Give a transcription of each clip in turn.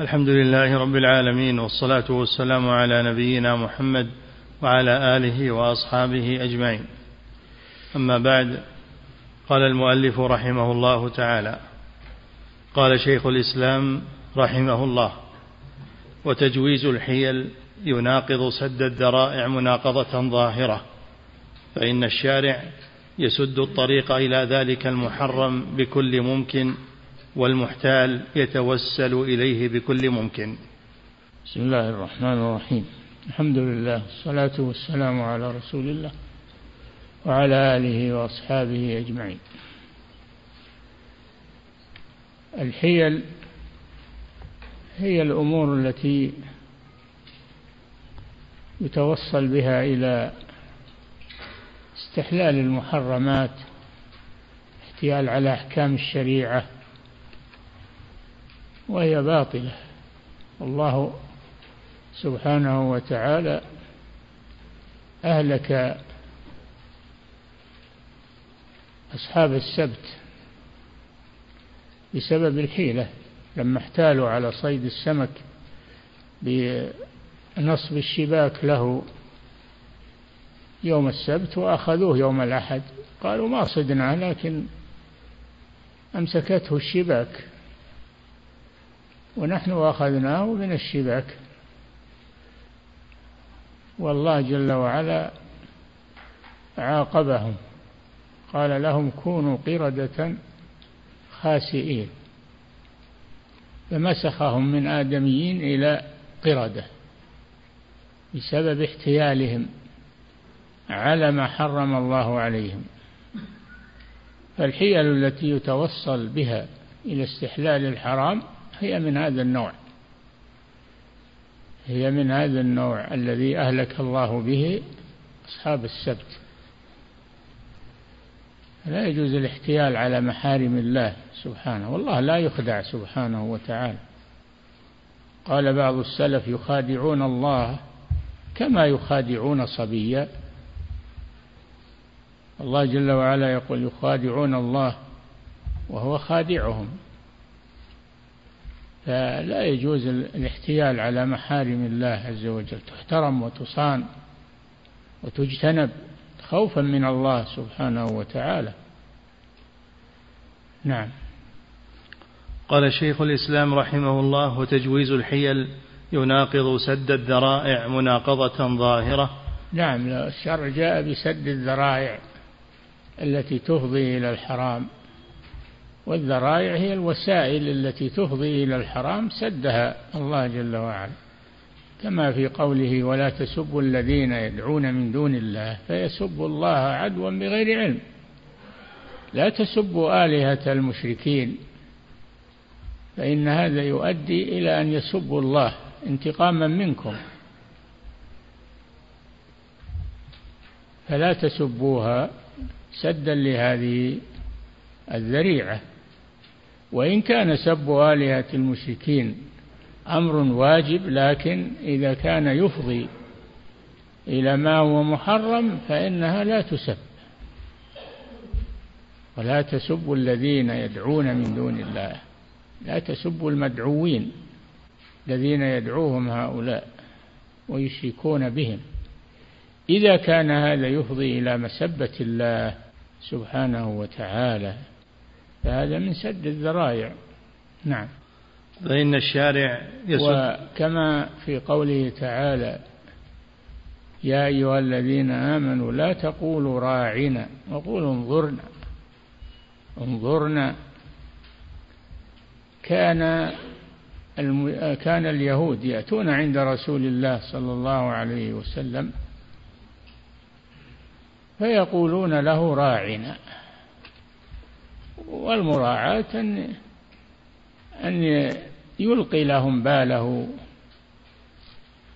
الحمد لله رب العالمين والصلاة والسلام على نبينا محمد وعلى آله وأصحابه أجمعين. أما بعد قال المؤلف رحمه الله تعالى قال شيخ الإسلام رحمه الله وتجويز الحيل يناقض سد الذرائع مناقضة ظاهرة فإن الشارع يسد الطريق إلى ذلك المحرم بكل ممكن والمحتال يتوسل إليه بكل ممكن. بسم الله الرحمن الرحيم. الحمد لله والصلاة والسلام على رسول الله وعلى آله وأصحابه أجمعين. الحيل هي الأمور التي يتوصل بها إلى استحلال المحرمات احتيال على أحكام الشريعة وهي باطلة. الله سبحانه وتعالى أهلك أصحاب السبت بسبب الحيلة لما احتالوا على صيد السمك بنصب الشباك له يوم السبت وأخذوه يوم الأحد. قالوا ما صدنا لكن أمسكته الشباك. ونحن أخذناه من الشباك. والله جل وعلا عاقبهم. قال لهم كونوا قردة خاسئين. فمسخهم من آدميين إلى قردة بسبب احتيالهم على ما حرم الله عليهم. فالحيل التي يتوصل بها إلى استحلال الحرام هي من هذا النوع. هي من هذا النوع الذي أهلك الله به أصحاب السبت. لا يجوز الاحتيال على محارم الله سبحانه والله لا يخدع سبحانه وتعالى. قال بعض السلف يخادعون الله كما يخادعون صبيا. الله جل وعلا يقول يخادعون الله وهو خادعهم. فلا يجوز الاحتيال على محارم الله عز وجل. تحترم وتصان وتجتنب خوفا من الله سبحانه وتعالى. نعم. قال شيخ الإسلام رحمه الله وتجويز الحيل يناقض سد الذرائع مناقضة ظاهرة. نعم الشرع جاء بسد الذرائع التي تفضي إلى الحرام. والذرائع هي الوسائل التي تفضي إلى الحرام سدها. الله جل وعلا. كما في قوله ولا تسبوا الذين يدعون من دون الله فيسبوا الله عدوا بغير علم. لا تسبوا آلهة المشركين. فإن هذا يؤدي إلى أن يسبوا الله انتقاما منكم. فلا تسبوها سدا لهذه الذريعة. وإن كان سب آلهة المشركين أمر واجب لكن إذا كان يفضي إلى ما هو محرم فإنها لا تسب. ولا تسبوا الذين يدعون من دون الله. لا تسبوا المدعوين الذين يدعوهم هؤلاء ويشركون بهم. إذا كان هذا يفضي إلى مسبة الله سبحانه وتعالى فهذا من سد الذرائع. نعم. فإن الشارع يسد. وكما في قوله تعالى يا أيها الذين آمنوا لا تقولوا راعنا وقولوا انظرنا. انظرنا. كان كان اليهود يأتون عند رسول الله صلى الله عليه وسلم فيقولون له راعنا. والمراعاة أن أن يلقي لهم باله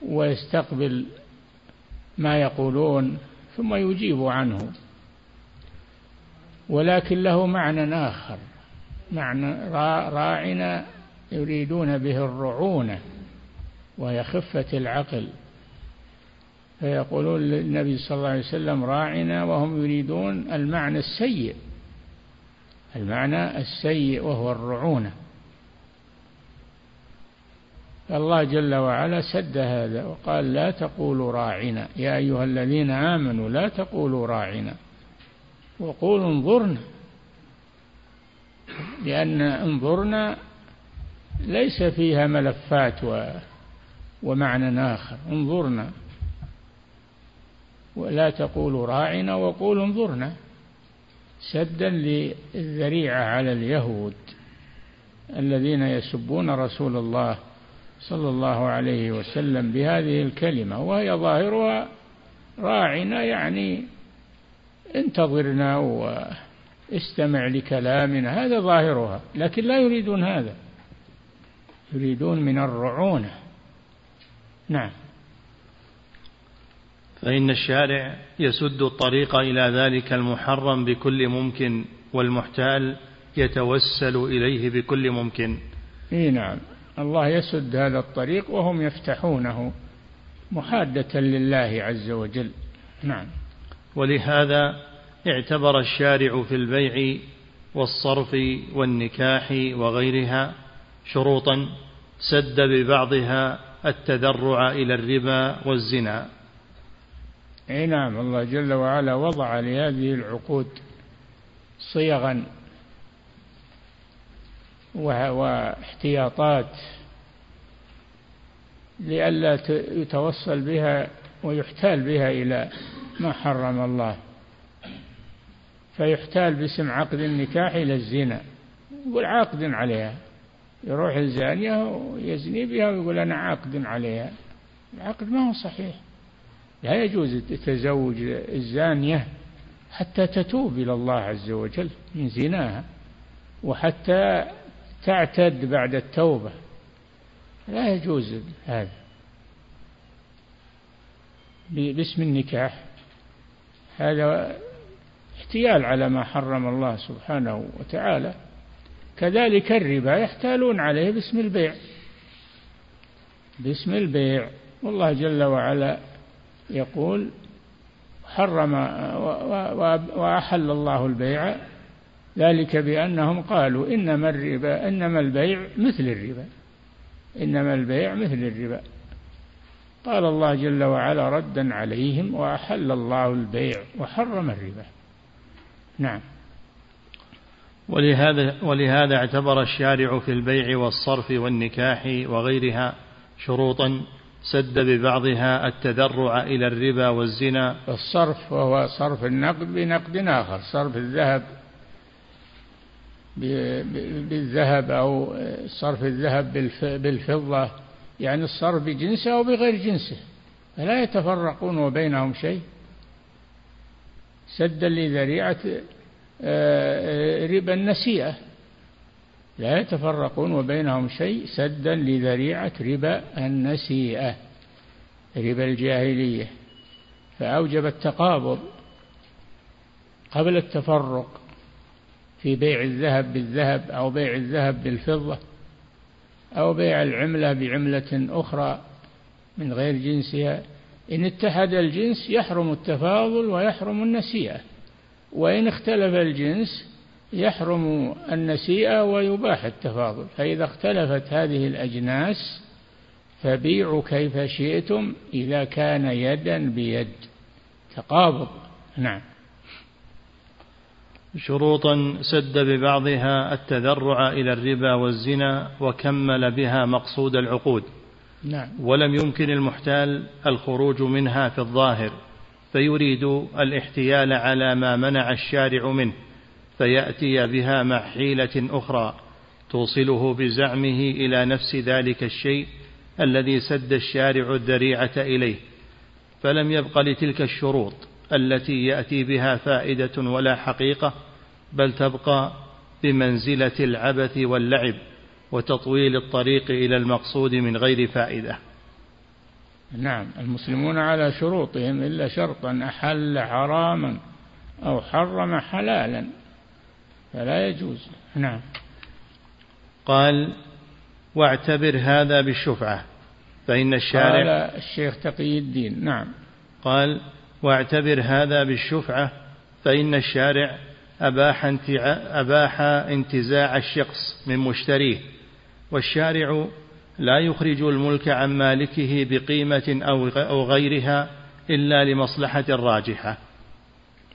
ويستقبل ما يقولون ثم يجيب عنه. ولكن له معنى آخر معنى راعنا يريدون به الرعونة وهي خفة العقل. فيقولون للنبي صلى الله عليه وسلم راعنا وهم يريدون المعنى السيء. المعنى السيء وهو الرعونة. الله جل وعلا سد هذا وقال لا تقولوا راعنا. يا أيها الذين آمنوا لا تقولوا راعنا وقولوا انظرنا لأن انظرنا ليس فيها ملفات و ومعنى آخر. انظرنا ولا تقولوا راعنا وقولوا انظرنا. سدا للذريعة على اليهود الذين يسبون رسول الله صلى الله عليه وسلم بهذه الكلمة وهي ظاهرها راعنا يعني انتظرنا واستمع لكلامنا هذا ظاهرها لكن لا يريدون هذا يريدون من الرعونة. نعم. فإن الشارع يسد الطريق إلى ذلك المحرم بكل ممكن والمحتال يتوسل إليه بكل ممكن. إي نعم. الله يسد هذا الطريق وهم يفتحونه محادة لله عز وجل. نعم. ولهذا اعتبر الشارع في البيع والصرف والنكاح وغيرها شروطا سد ببعضها التذرع إلى الربا والزنا. اي نعم الله جل وعلا وضع لهذه العقود صيغا واحتياطات لئلا يتوصل بها ويحتال بها إلى ما حرم الله. فيحتال باسم عقد النكاح إلى الزنا يقول عاقد عليها. يروح الزانية ويزني بها ويقول أنا عاقد عليها. العقد ما هو صحيح. لا يجوز تزوج الزانية حتى تتوب إلى الله عز وجل من زناها وحتى تعتد بعد التوبة. لا يجوز هذا. باسم النكاح هذا احتيال على ما حرم الله سبحانه وتعالى. كذلك الربا يحتالون عليه باسم البيع. باسم البيع والله جل وعلا يقول حرم وأحل الله البيع ذلك بأنهم قالوا إنما الربا إنما البيع مثل الربا. إنما البيع مثل الربا. قال الله جل وعلا ردا عليهم وأحل الله البيع وحرم الربا. نعم. ولهذا ولهذا اعتبر الشارع في البيع والصرف والنكاح وغيرها شروطا سد ببعضها التذرع إلى الربا والزنا. الصرف وهو صرف النقد بنقد آخر صرف الذهب بالذهب أو صرف الذهب بالفضة يعني الصرف بجنسه أو بغير جنسه فلا يتفرقون وبينهم شيء. سدا لذريعة آه، ربا النسيئة. لا يتفرقون وبينهم شيء سدا لذريعة ربا النسيئة ربا الجاهلية. فأوجب التقابض قبل التفرق في بيع الذهب بالذهب أو بيع الذهب بالفضة أو بيع العملة بعملة أخرى من غير جنسها. إن اتحد الجنس يحرم التفاضل ويحرم النسيئة وإن اختلف الجنس يحرم النسيئة ويباح التفاضل فإذا اختلفت هذه الأجناس فبيعوا كيف شئتم إذا كان يدا بيد. تقابض نعم. شروطا سد ببعضها التذرع إلى الربا والزنا وكمل بها مقصود العقود. نعم. ولم يمكن المحتال الخروج منها في الظاهر فيريد الاحتيال على ما منع الشارع منه. فيأتي بها مع حيلة أخرى توصله بزعمه إلى نفس ذلك الشيء الذي سد الشارع الذريعة إليه فلم يبق لتلك الشروط التي يأتي بها فائدة ولا حقيقة بل تبقى بمنزلة العبث واللعب وتطويل الطريق إلى المقصود من غير فائدة. نعم المسلمون على شروطهم إلا شرطا أحل حراما أو حرم حلالا. فلا يجوز. نعم. قال واعتبر هذا بالشفعة فإن الشارع قال الشيخ تقي الدين. نعم. قال واعتبر هذا بالشفعة فإن الشارع أباح, أباح انتزاع الشخص من مشتريه والشارع لا يخرج الملك عن مالكه بقيمة أو غيرها إلا لمصلحة راجحة.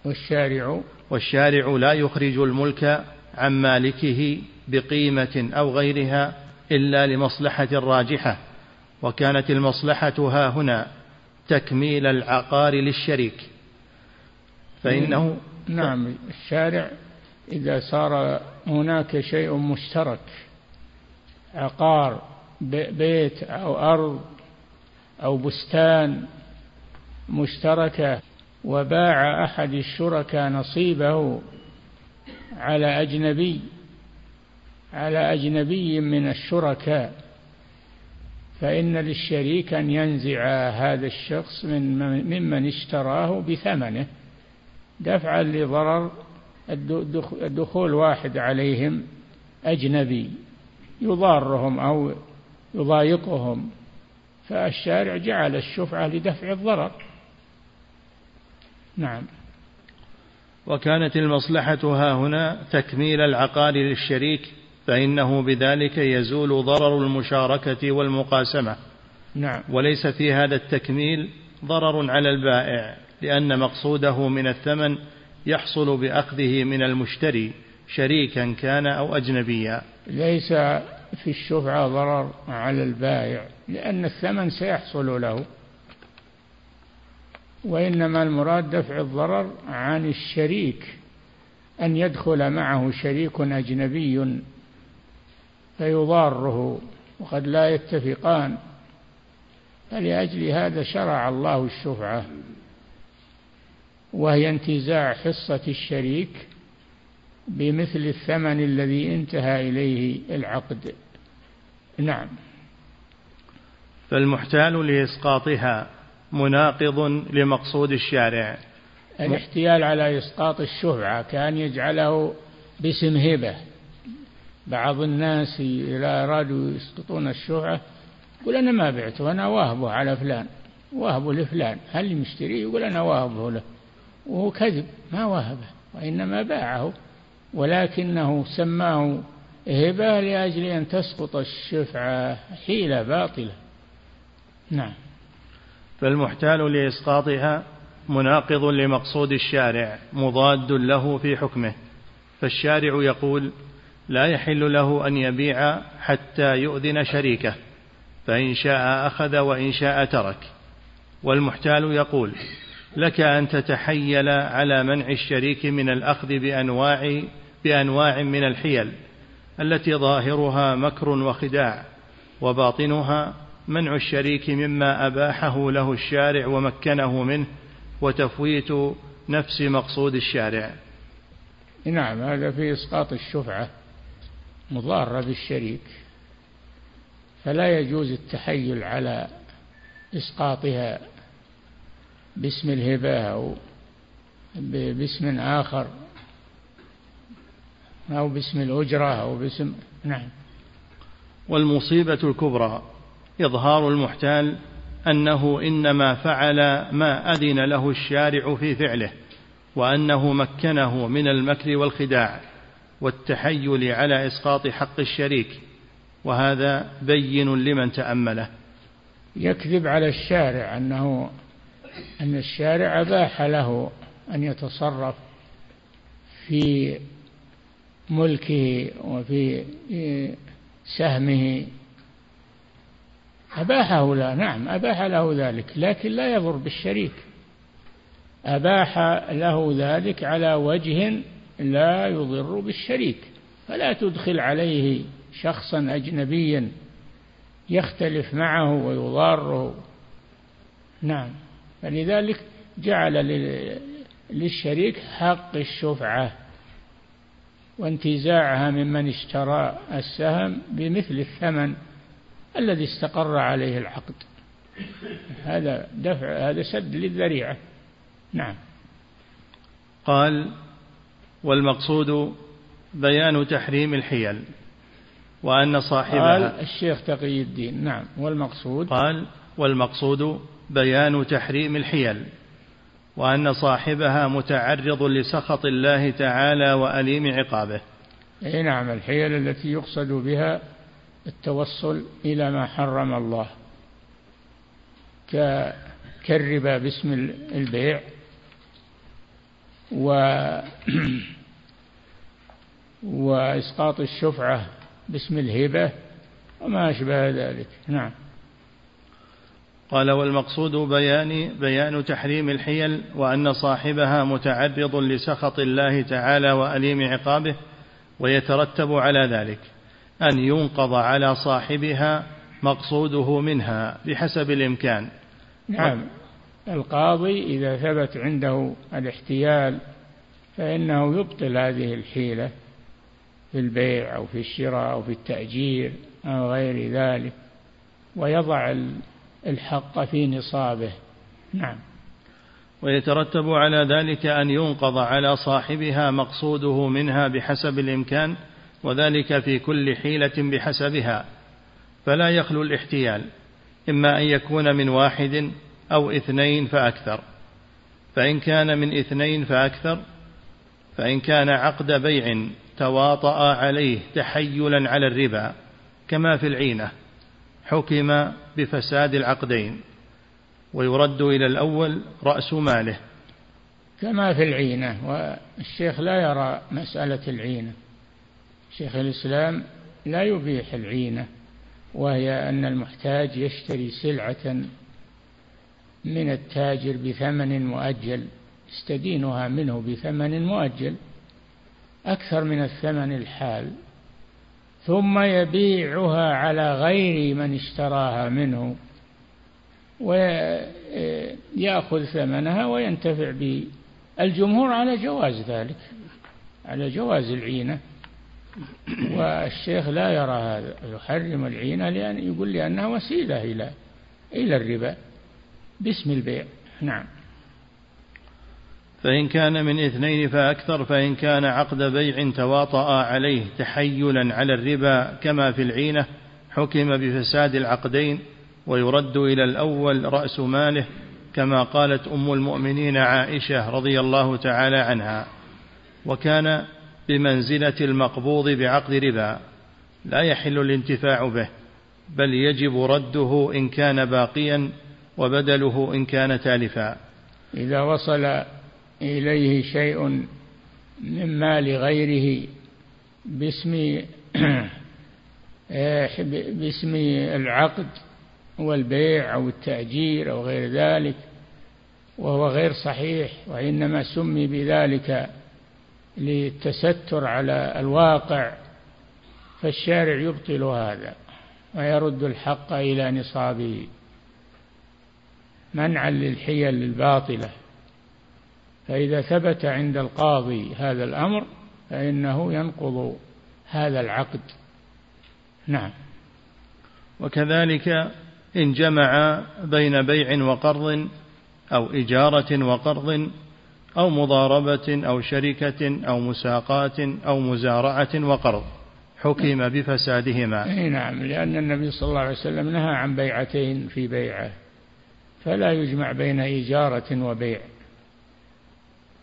والشارع والشارع لا يخرج الملك عن مالكه بقيمة أو غيرها إلا لمصلحة راجحة وكانت المصلحة ها هنا تكميل العقار للشريك. فإنه نعم الشارع إذا صار هناك شيء مشترك عقار بيت أو أرض أو بستان مشتركة وباع أحد الشركاء نصيبه على أجنبي على أجنبي من الشركاء. فإن للشريك أن ينزع هذا الشخص من ممن اشتراه بثمنه دفعا لضرر الدخول واحد عليهم أجنبي. يضارهم أو يضايقهم فالشارع جعل الشفعة لدفع الضرر. نعم. وكانت المصلحة ها هنا تكميل العقار للشريك فإنه بذلك يزول ضرر المشاركة والمقاسمة. نعم. وليس في هذا التكميل ضرر على البائع لأن مقصوده من الثمن يحصل بأخذه من المشتري شريكا كان أو أجنبيا. ليس في الشفعة ضرر على البائع لأن الثمن سيحصل له. وإنما المراد دفع الضرر عن الشريك أن يدخل معه شريك أجنبي فيضاره وقد لا يتفقان. فلأجل هذا شرع الله الشفعة وهي انتزاع حصة الشريك بمثل الثمن الذي انتهى إليه العقد. نعم. فالمحتال لإسقاطها مناقض لمقصود الشارع. الاحتيال على إسقاط الشفعة كان يجعله باسم هبة. بعض الناس إذا أرادوا يسقطون الشفعة يقول أنا ما بعته أنا واهبه على فلان واهبه لفلان. هل مشتري يقول أنا واهبه له. وهو كذب ما وهبه وإنما باعه. ولكنه سماه هبة لأجل أن تسقط الشفعة حيلة باطلة. نعم. فالمحتال لإسقاطها مناقض لمقصود الشارع مضاد له في حكمه. فالشارع يقول لا يحل له أن يبيع حتى يؤذن شريكه فإن شاء أخذ وإن شاء ترك. والمحتال يقول لك أن تتحيل على منع الشريك من الأخذ بأنواع بأنواع من الحيل التي ظاهرها مكر وخداع وباطنها منع الشريك مما أباحه له الشارع ومكنه منه وتفويت نفس مقصود الشارع. نعم هذا في إسقاط الشفعة مضارة بالشريك فلا يجوز التحيل على إسقاطها باسم الهبة أو باسم آخر أو باسم الأجرة أو باسم نعم. والمصيبة الكبرى. إظهار المحتال أنه إنما فعل ما أذن له الشارع في فعله وأنه مكنه من المكر والخداع والتحيل على إسقاط حق الشريك وهذا بين لمن تأمله. يكذب على الشارع أنه أن الشارع أباح له أن يتصرف في ملكه وفي سهمه أباحه له نعم أباح له ذلك لكن لا يضر بالشريك. أباح له ذلك على وجه لا يضر بالشريك. فلا تدخل عليه شخصا أجنبيا يختلف معه ويضاره. نعم فلذلك جعل للشريك حق الشفعة وانتزاعها ممن اشترى السهم بمثل الثمن. الذي استقر عليه العقد. هذا دفع هذا سد للذريعة. نعم. قال والمقصود بيان تحريم الحيل وأن صاحبها قال الشيخ تقي الدين. نعم. والمقصود؟ قال والمقصود بيان تحريم الحيل وأن صاحبها متعرض لسخط الله تعالى وأليم عقابه. أي نعم. الحيل التي يقصد بها التوصل إلى ما حرم الله. كالربا باسم البيع. و وإسقاط الشفعة باسم الهبة وما أشبه ذلك. نعم. قال والمقصود بيان بيان تحريم الحيل وأن صاحبها متعرض لسخط الله تعالى وأليم عقابه ويترتب على ذلك. أن ينقض على صاحبها مقصوده منها بحسب الإمكان. نعم. القاضي إذا ثبت عنده الاحتيال فإنه يبطل هذه الحيلة في البيع أو في الشراء أو في التأجير أو غير ذلك ويضع الحق في نصابه. نعم. ويترتب على ذلك أن ينقض على صاحبها مقصوده منها بحسب الإمكان وذلك في كل حيلة بحسبها فلا يخلو الاحتيال إما أن يكون من واحد أو اثنين فأكثر فإن كان من اثنين فأكثر فإن كان عقد بيع تواطأ عليه تحيلا على الربا كما في العينة حكم بفساد العقدين ويرد إلى الأول رأس ماله. كما في العينة والشيخ لا يرى مسألة العينة. شيخ الإسلام لا يبيح العينة وهي أن المحتاج يشتري سلعة من التاجر بثمن مؤجل يستدينها منه بثمن مؤجل أكثر من الثمن الحال ثم يبيعها على غير من اشتراها منه ويأخذ ثمنها وينتفع به الجمهور على جواز ذلك على جواز العينة. والشيخ لا يرى هذا يحرم العينة لأن يقول لأنها وسيلة إلى إلى الربا. باسم البيع. نعم. فإن كان من إثنين فأكثر فإن كان عقد بيع تواطأ عليه تحيلا على الربا كما في العينة حكم بفساد العقدين ويرد إلى الأول رأس ماله كما قالت أم المؤمنين عائشة رضي الله تعالى عنها. وكان بمنزلة المقبوض بعقد ربا لا يحل الانتفاع به بل يجب رده إن كان باقيا وبدله إن كان تالفا. إذا وصل إليه شيء من مال غيره باسم باسم العقد والبيع أو التأجير أو غير ذلك وهو غير صحيح وإنما سمي بذلك للتستر على الواقع فالشارع يبطل هذا ويرد الحق إلى نصابه منعا للحيل الباطلة. فإذا ثبت عند القاضي هذا الأمر فإنه ينقض هذا العقد. نعم. وكذلك إن جمع بين بيع وقرض أو إجارة وقرض أو مضاربة أو شركة أو مساقات أو مزارعة وقرض حكم بفسادهما. أي نعم لأن النبي صلى الله عليه وسلم نهى عن بيعتين في بيعة فلا يجمع بين إجارة وبيع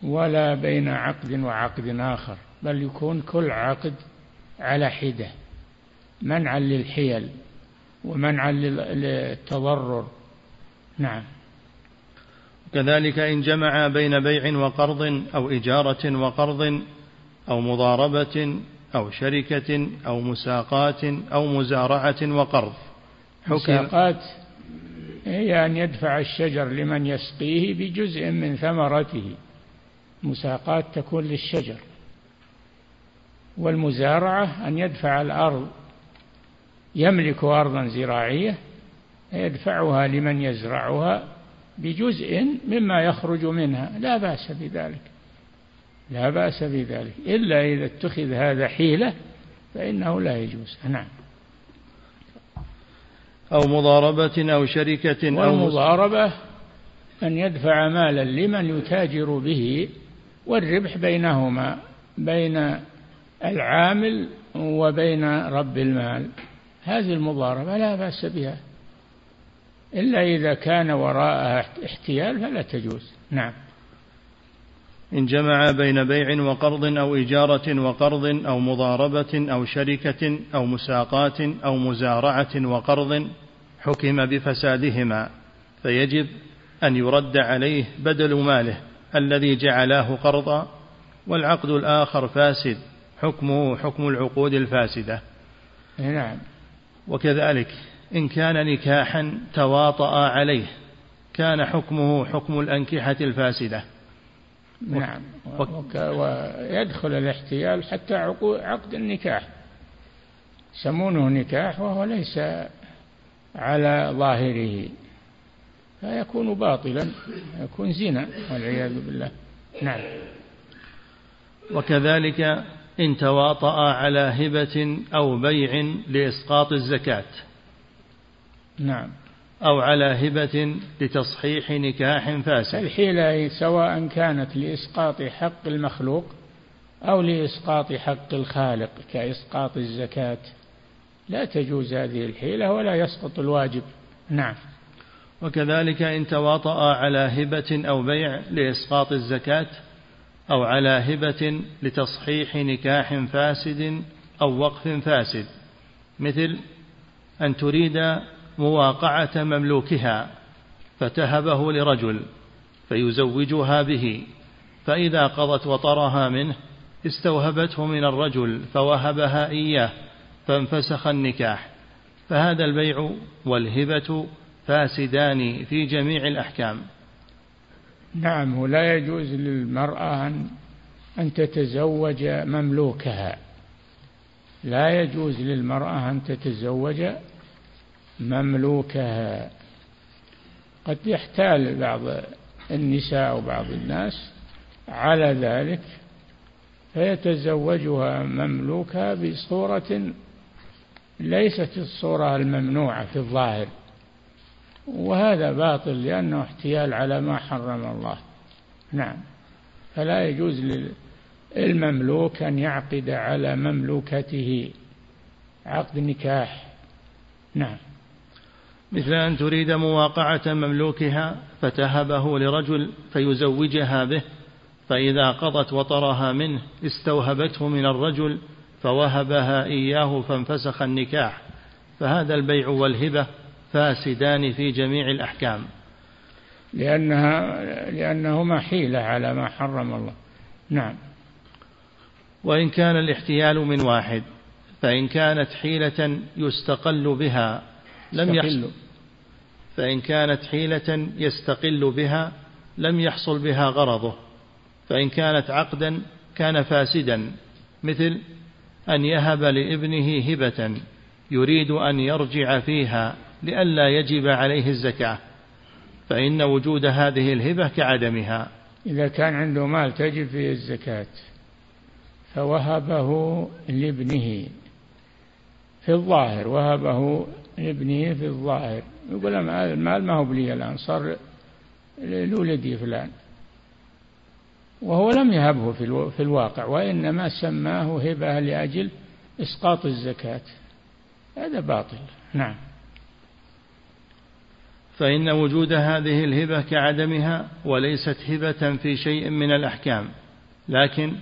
ولا بين عقد وعقد آخر بل يكون كل عقد على حدة منعا للحيل ومنعا للتضرر. نعم. كذلك إن جمع بين بيع وقرض أو إجارة وقرض أو مضاربة أو شركة أو مساقات أو مزارعة وقرض. مساقات هي أن يدفع الشجر لمن يسقيه بجزء من ثمرته. مساقات تكون للشجر. والمزارعة أن يدفع الأرض يملك أرضا زراعية يدفعها لمن يزرعها بجزء مما يخرج منها. لا بأس بذلك. لا بأس بذلك. إلا إذا اتخذ هذا حيلة فإنه لا يجوز. نعم. أو مضاربة أو شركة أو والمضاربة أن يدفع مالا لمن يتاجر به والربح بينهما بين العامل وبين رب المال. هذه المضاربة لا بأس بها. إلا إذا كان وراءها احتيال فلا تجوز. نعم. إن جمع بين بيع وقرض أو إجارة وقرض أو مضاربة أو شركة أو مساقات أو مزارعة وقرض حكم بفسادهما فيجب أن يرد عليه بدل ماله الذي جعلاه قرضا والعقد الآخر فاسد حكمه حكم العقود الفاسدة. نعم. وكذلك إن كان نكاحا تواطأ عليه كان حكمه حكم الأنكحة الفاسدة. نعم. ويدخل الاحتيال حتى عقد النكاح. يسمونه نكاح وهو ليس على ظاهره. فيكون باطلا يكون زنا والعياذ بالله. نعم. وكذلك إن تواطأ على هبة أو بيع لإسقاط الزكاة. نعم. أو على هبة لتصحيح نكاح فاسد. الحيلة سواء كانت لإسقاط حق المخلوق أو لإسقاط حق الخالق كإسقاط الزكاة. لا تجوز هذه الحيلة ولا يسقط الواجب. نعم. وكذلك إن تواطأ على هبة أو بيع لإسقاط الزكاة أو على هبة لتصحيح نكاح فاسد أو وقف فاسد. مثل أن تريد مواقعة مملوكها فتهبه لرجل فيزوجها به. فإذا قضت وطرها منه استوهبته من الرجل فوهبها إياه فانفسخ النكاح. فهذا البيع والهبة فاسدان في جميع الأحكام. نعم ولا يجوز للمرأة أن أن تتزوج مملوكها. لا يجوز للمرأة أن تتزوج مملوكها قد يحتال بعض النساء أو بعض الناس على ذلك فيتزوجها مملوكها بصورة ليست الصورة الممنوعة في الظاهر. وهذا باطل لأنه احتيال على ما حرم الله. نعم. فلا يجوز للمملوك أن يعقد على مملوكته عقد نكاح. نعم. مثل أن تريد مواقعة مملوكها فتهبه لرجل فيزوجها به فإذا قضت وطرها منه استوهبته من الرجل فوهبها إياه فانفسخ النكاح. فهذا البيع والهبة فاسدان في جميع الأحكام. لأنها لأنهما حيلة على ما حرم الله. نعم. وإن كان الاحتيال من واحد فإن كانت حيلة يستقل بها لم يحصل فإن كانت حيلة يستقل بها لم يحصل بها غرضه فإن كانت عقدا كان فاسدا مثل أن يهب لابنه هبة يريد أن يرجع فيها لئلا يجب عليه الزكاة فإن وجود هذه الهبة كعدمها. إذا كان عنده مال تجب فيه الزكاة فوهبه لابنه. في الظاهر وهبه لابنه في الظاهر. يقول المال ما هو بلي الآن صار لولدي فلان. وهو لم يهبه في الواقع وإنما سماه هبة لأجل إسقاط الزكاة. هذا باطل. نعم. فإن وجود هذه الهبة كعدمها وليست هبة في شيء من الأحكام لكن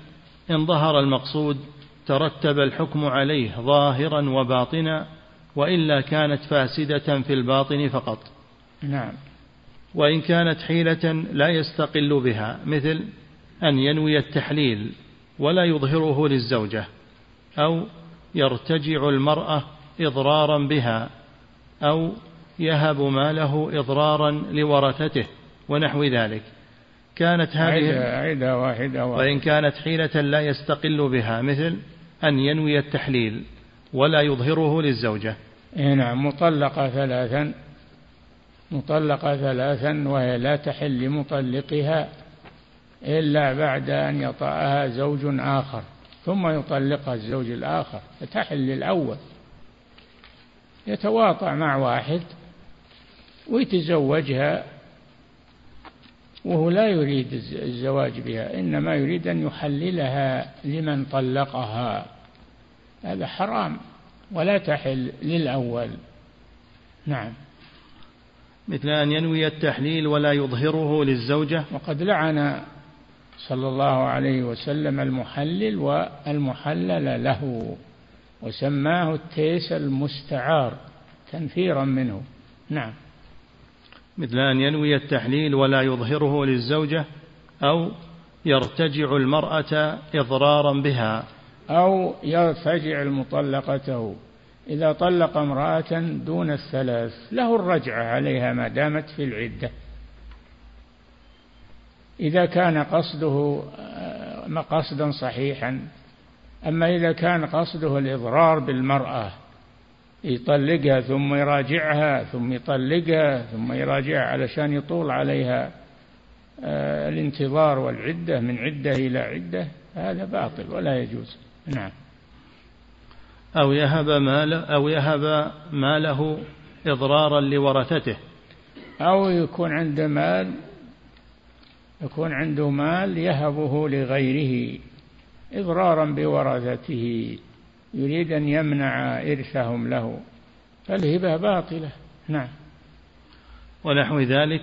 إن ظهر المقصود ترتب الحكم عليه ظاهرا وباطنا وإلا كانت فاسدة في الباطن فقط. نعم. وإن كانت حيلة لا يستقل بها مثل أن ينوي التحليل ولا يظهره للزوجة أو يرتجع المرأة إضرارا بها أو يهب ماله إضرارا لورثته ونحو ذلك. كانت هذه عدة واحدة. وإن كانت حيلة لا يستقل بها مثل أن ينوي التحليل ولا يظهره للزوجة. نعم مطلقة ثلاثا مطلقة ثلاثا وهي لا تحل لمطلقها إلا بعد أن يطأها زوج آخر ثم يطلقها الزوج الآخر. فتحل للأول. يتواطع مع واحد ويتزوجها وهو لا يريد الزواج بها إنما يريد أن يحللها لمن طلقها. هذا حرام ولا تحل للأول. نعم. مثل أن ينوي التحليل ولا يظهره للزوجة. وقد لعن صلى الله عليه وسلم المحلل والمحلل له وسماه التيس المستعار تنفيرا منه. نعم. مثل أن ينوي التحليل ولا يظهره للزوجة أو يرتجع المرأة إضرارا بها. أو يرتجع المطلقته إذا طلق امرأة دون الثلاث له الرجعة عليها ما دامت في العدة. إذا كان قصده آه، قصدا صحيحا. أما إذا كان قصده الإضرار بالمرأة يطلقها ثم يراجعها ثم يطلقها ثم يراجعها علشان يطول عليها آه، الانتظار والعدة من عدة إلى عدة هذا باطل ولا يجوز. نعم. أو يهب مال أو يهب ماله إضرارا لورثته. أو يكون عنده مال يكون عنده مال يهبه لغيره إضرارا بورثته. يريد أن يمنع إرثهم له. فالهبة باطلة. نعم. ونحو ذلك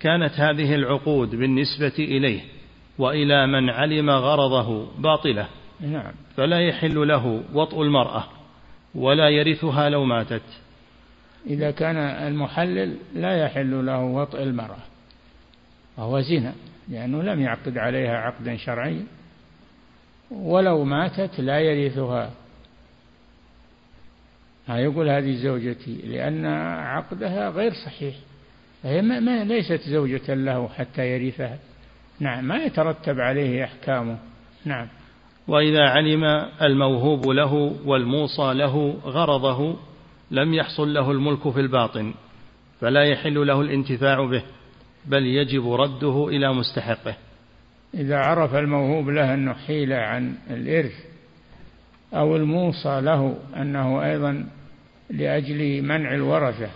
كانت هذه العقود بالنسبة إليه وإلى من علم غرضه باطلة. نعم. فلا يحل له وطء المرأة ولا يرثها لو ماتت. إذا كان المحلل لا يحل له وطء المرأة وهو زنا لأنه لم يعقد عليها عقدا شرعيا. ولو ماتت لا يرثها. يقول هذه زوجتي لأن عقدها غير صحيح. فهي ما, ما ليست زوجة له حتى يرثها. نعم ما يترتب عليه أحكامه. نعم. وإذا علم الموهوب له والموصى له غرضه لم يحصل له الملك في الباطن فلا يحل له الانتفاع به بل يجب رده إلى مستحقه. إذا عرف الموهوب له أنه حيلة عن الإرث أو الموصى له أنه أيضا لأجل منع الورثة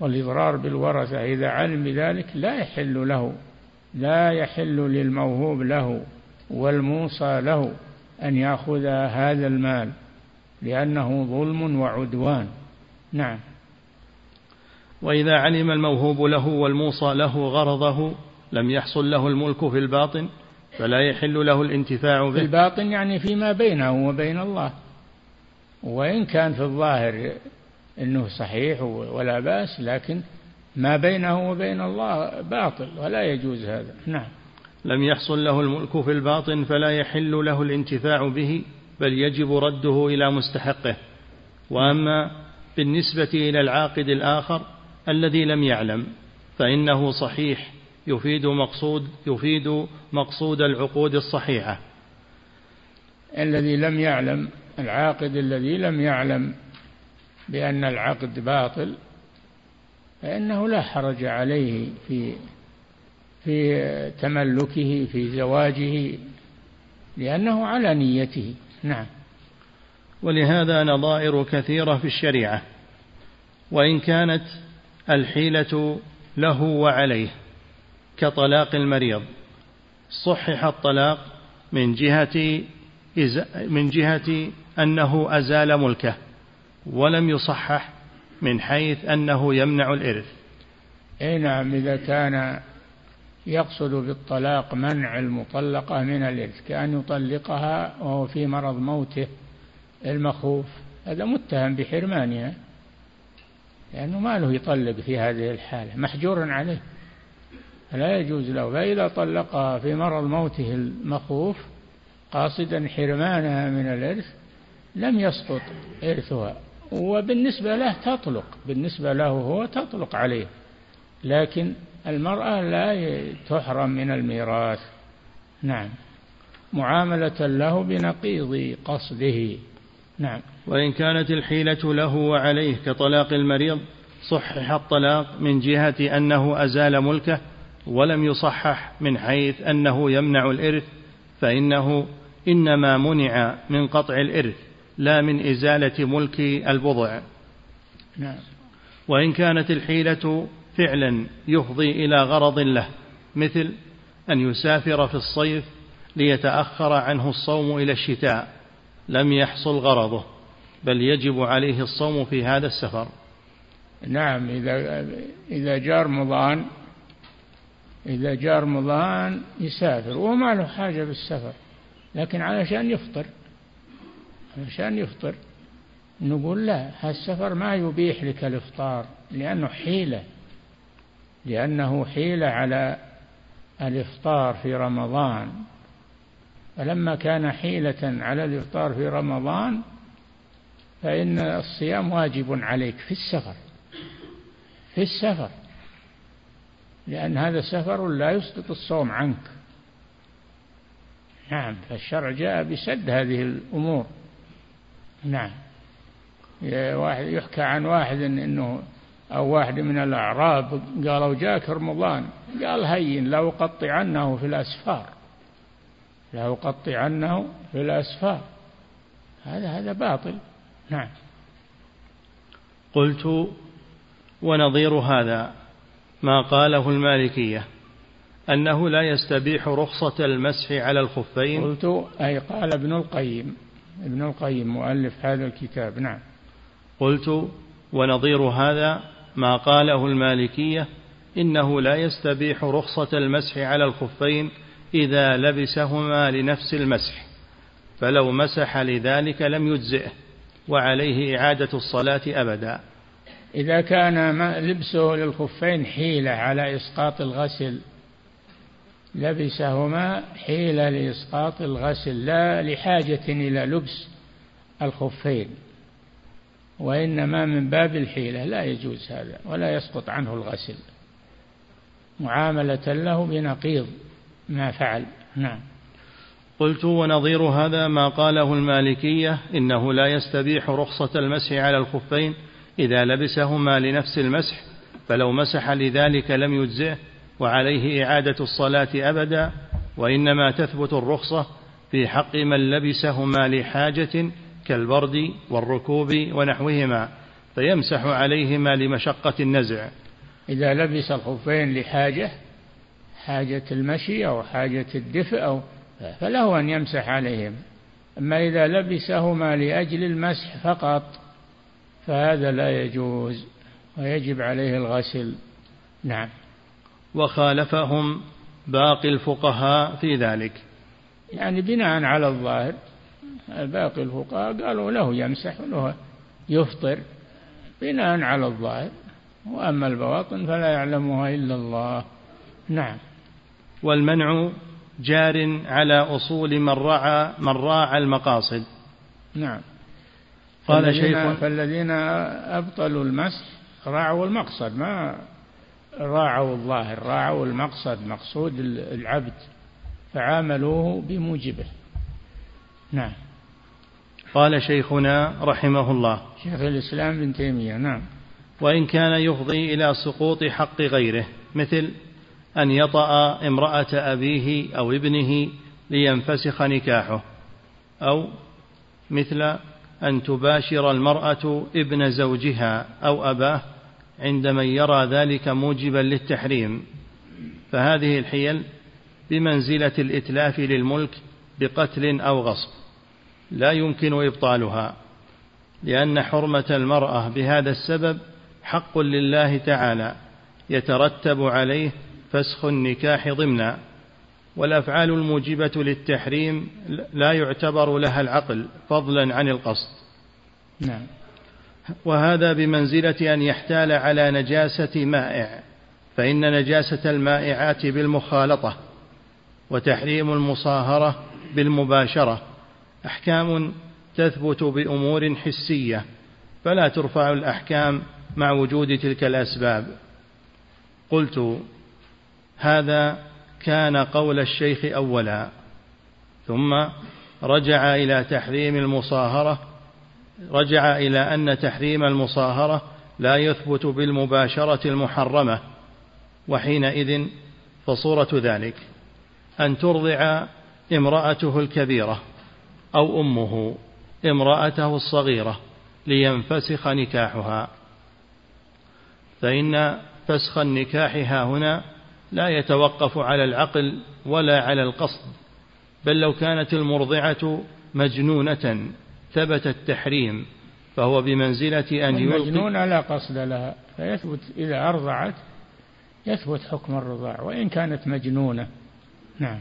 والإضرار بالورثة إذا علم بذلك لا يحل له لا يحل للموهوب له والموصى له أن يأخذ هذا المال لأنه ظلم وعدوان. نعم. وإذا علم الموهوب له والموصى له غرضه لم يحصل له الملك في الباطن فلا يحل له الانتفاع به. في الباطن يعني فيما بينه وبين الله. وإن كان في الظاهر أنه صحيح ولا بأس لكن ما بينه وبين الله باطل ولا يجوز هذا. نعم. لم يحصل له الملك في الباطن فلا يحل له الانتفاع به بل يجب رده إلى مستحقه. وأما بالنسبة إلى العاقد الآخر الذي لم يعلم فإنه صحيح يفيد مقصود يفيد مقصود العقود الصحيحة. الذي لم يعلم العاقد الذي لم يعلم بأن العقد باطل فإنه لا حرج عليه في في تملكه في زواجه لأنه على نيته. نعم. ولهذا نظائر كثيرة في الشريعة وإن كانت الحيلة له وعليه. كطلاق المريض. صحح الطلاق من جهة من جهة أنه أزال ملكه ولم يصحح من حيث أنه يمنع الإرث. أي نعم إذا كان يقصد بالطلاق منع المطلقة من الإرث كأن يطلقها وهو في مرض موته المخوف هذا متهم بحرمانها لأنه ما له يطلق في هذه الحالة محجور عليه. فلا يجوز له. فإذا طلقها في مرض موته المخوف قاصدا حرمانها من الإرث لم يسقط إرثها. وبالنسبة له تطلق بالنسبة له هو تطلق عليه. لكن المرأة لا تحرم من الميراث. نعم. معاملة له بنقيض قصده. نعم. وإن كانت الحيلة له وعليه كطلاق المريض صحح الطلاق من جهة أنه أزال ملكه ولم يصحح من حيث أنه يمنع الإرث فإنه إنما منع من قطع الإرث لا من إزالة ملك البضع. نعم. وإن كانت الحيلة فعلا يفضي إلى غرض له مثل أن يسافر في الصيف ليتأخر عنه الصوم إلى الشتاء لم يحصل غرضه بل يجب عليه الصوم في هذا السفر. نعم إذا إذا جاء رمضان إذا جاء رمضان يسافر وما له حاجة بالسفر لكن علشان يفطر علشان يفطر نقول لا هالسفر ما يبيح لك الإفطار لأنه حيلة لأنه حيلة على الإفطار في رمضان. فلما كان حيلة على الإفطار في رمضان فإن الصيام واجب عليك في السفر في السفر. لأن هذا سفر لا يسقط الصوم عنك. نعم فالشرع جاء بسد هذه الأمور. نعم. واحد يحكى عن واحد إنه أو واحد من الأعراب قالوا جاك رمضان؟ قال هين لا أقطعنه في الأسفار. لا أقطعنه في الأسفار. هذا هذا باطل. نعم. قلت ونظير هذا. ما قاله المالكية أنه لا يستبيح رخصة المسح على الخفين. قلت أي قال ابن القيم ابن القيم مؤلف هذا الكتاب نعم. قلت ونظير هذا ما قاله المالكية إنه لا يستبيح رخصة المسح على الخفين إذا لبسهما لنفس المسح فلو مسح لذلك لم يجزئه وعليه إعادة الصلاة أبدا. إذا كان لبسه للخفين حيلة على إسقاط الغسل لبسهما حيلة لإسقاط الغسل لا لحاجة إلى لبس الخفين وإنما من باب الحيلة لا يجوز هذا ولا يسقط عنه الغسل. معاملة له بنقيض ما فعل. نعم. قلت ونظير هذا ما قاله المالكية إنه لا يستبيح رخصة المسح على الخفين إذا لبسهما لنفس المسح فلو مسح لذلك لم يجزئه وعليه إعادة الصلاة أبدا وإنما تثبت الرخصة في حق من لبسهما لحاجة كالبرد والركوب ونحوهما فيمسح عليهما لمشقة النزع. إذا لبس الخفين لحاجة حاجة المشي أو حاجة الدفء أو فله أن يمسح عليهم. أما إذا لبسهما لأجل المسح فقط فهذا لا يجوز ويجب عليه الغسل. نعم. وخالفهم باقي الفقهاء في ذلك. يعني بناء على الظاهر باقي الفقهاء قالوا له يمسح وله يفطر. بناء على الظاهر. وأما البواطن فلا يعلمها إلا الله. نعم. والمنع جار على أصول من رعى من راعى المقاصد. نعم. قال شيخ فالذين أبطلوا المسح راعوا المقصد. ما راعوا الظاهر راعوا المقصد مقصود العبد. فعاملوه بموجبه. نعم. قال شيخنا رحمه الله. شيخ الإسلام بن تيمية نعم. وإن كان يفضي إلى سقوط حق غيره مثل أن يطأ امرأة أبيه أو ابنه لينفسخ نكاحه أو مثل أن تباشر المرأة ابن زوجها أو أباه عند من يرى ذلك موجبا للتحريم. فهذه الحيل بمنزلة الإتلاف للملك بقتل أو غصب. لا يمكن إبطالها لأن حرمة المرأة بهذا السبب حق لله تعالى يترتب عليه فسخ النكاح ضمنا. والأفعال الموجبة للتحريم لا يعتبر لها العقل فضلا عن القصد. نعم. وهذا بمنزلة أن يحتال على نجاسة مائع فإن نجاسة المائعات بالمخالطة وتحريم المصاهرة بالمباشرة أحكام تثبت بأمور حسية فلا ترفع الأحكام مع وجود تلك الأسباب. قلت هذا كان قول الشيخ أولا ثم رجع إلى تحريم المصاهرة رجع إلى أن تحريم المصاهرة لا يثبت بالمباشرة المحرمة وحينئذ فصورة ذلك أن ترضع امرأته الكبيرة أو أمه امرأته الصغيرة لينفسخ نكاحها. فإن فسخ النكاح هنا لا يتوقف على العقل ولا على القصد بل لو كانت المرضعة مجنونة ثبت التحريم فهو بمنزلة أن يلقي المجنونة لا قصد لها فيثبت إذا أرضعت يثبت حكم الرضاع وإن كانت مجنونة. نعم.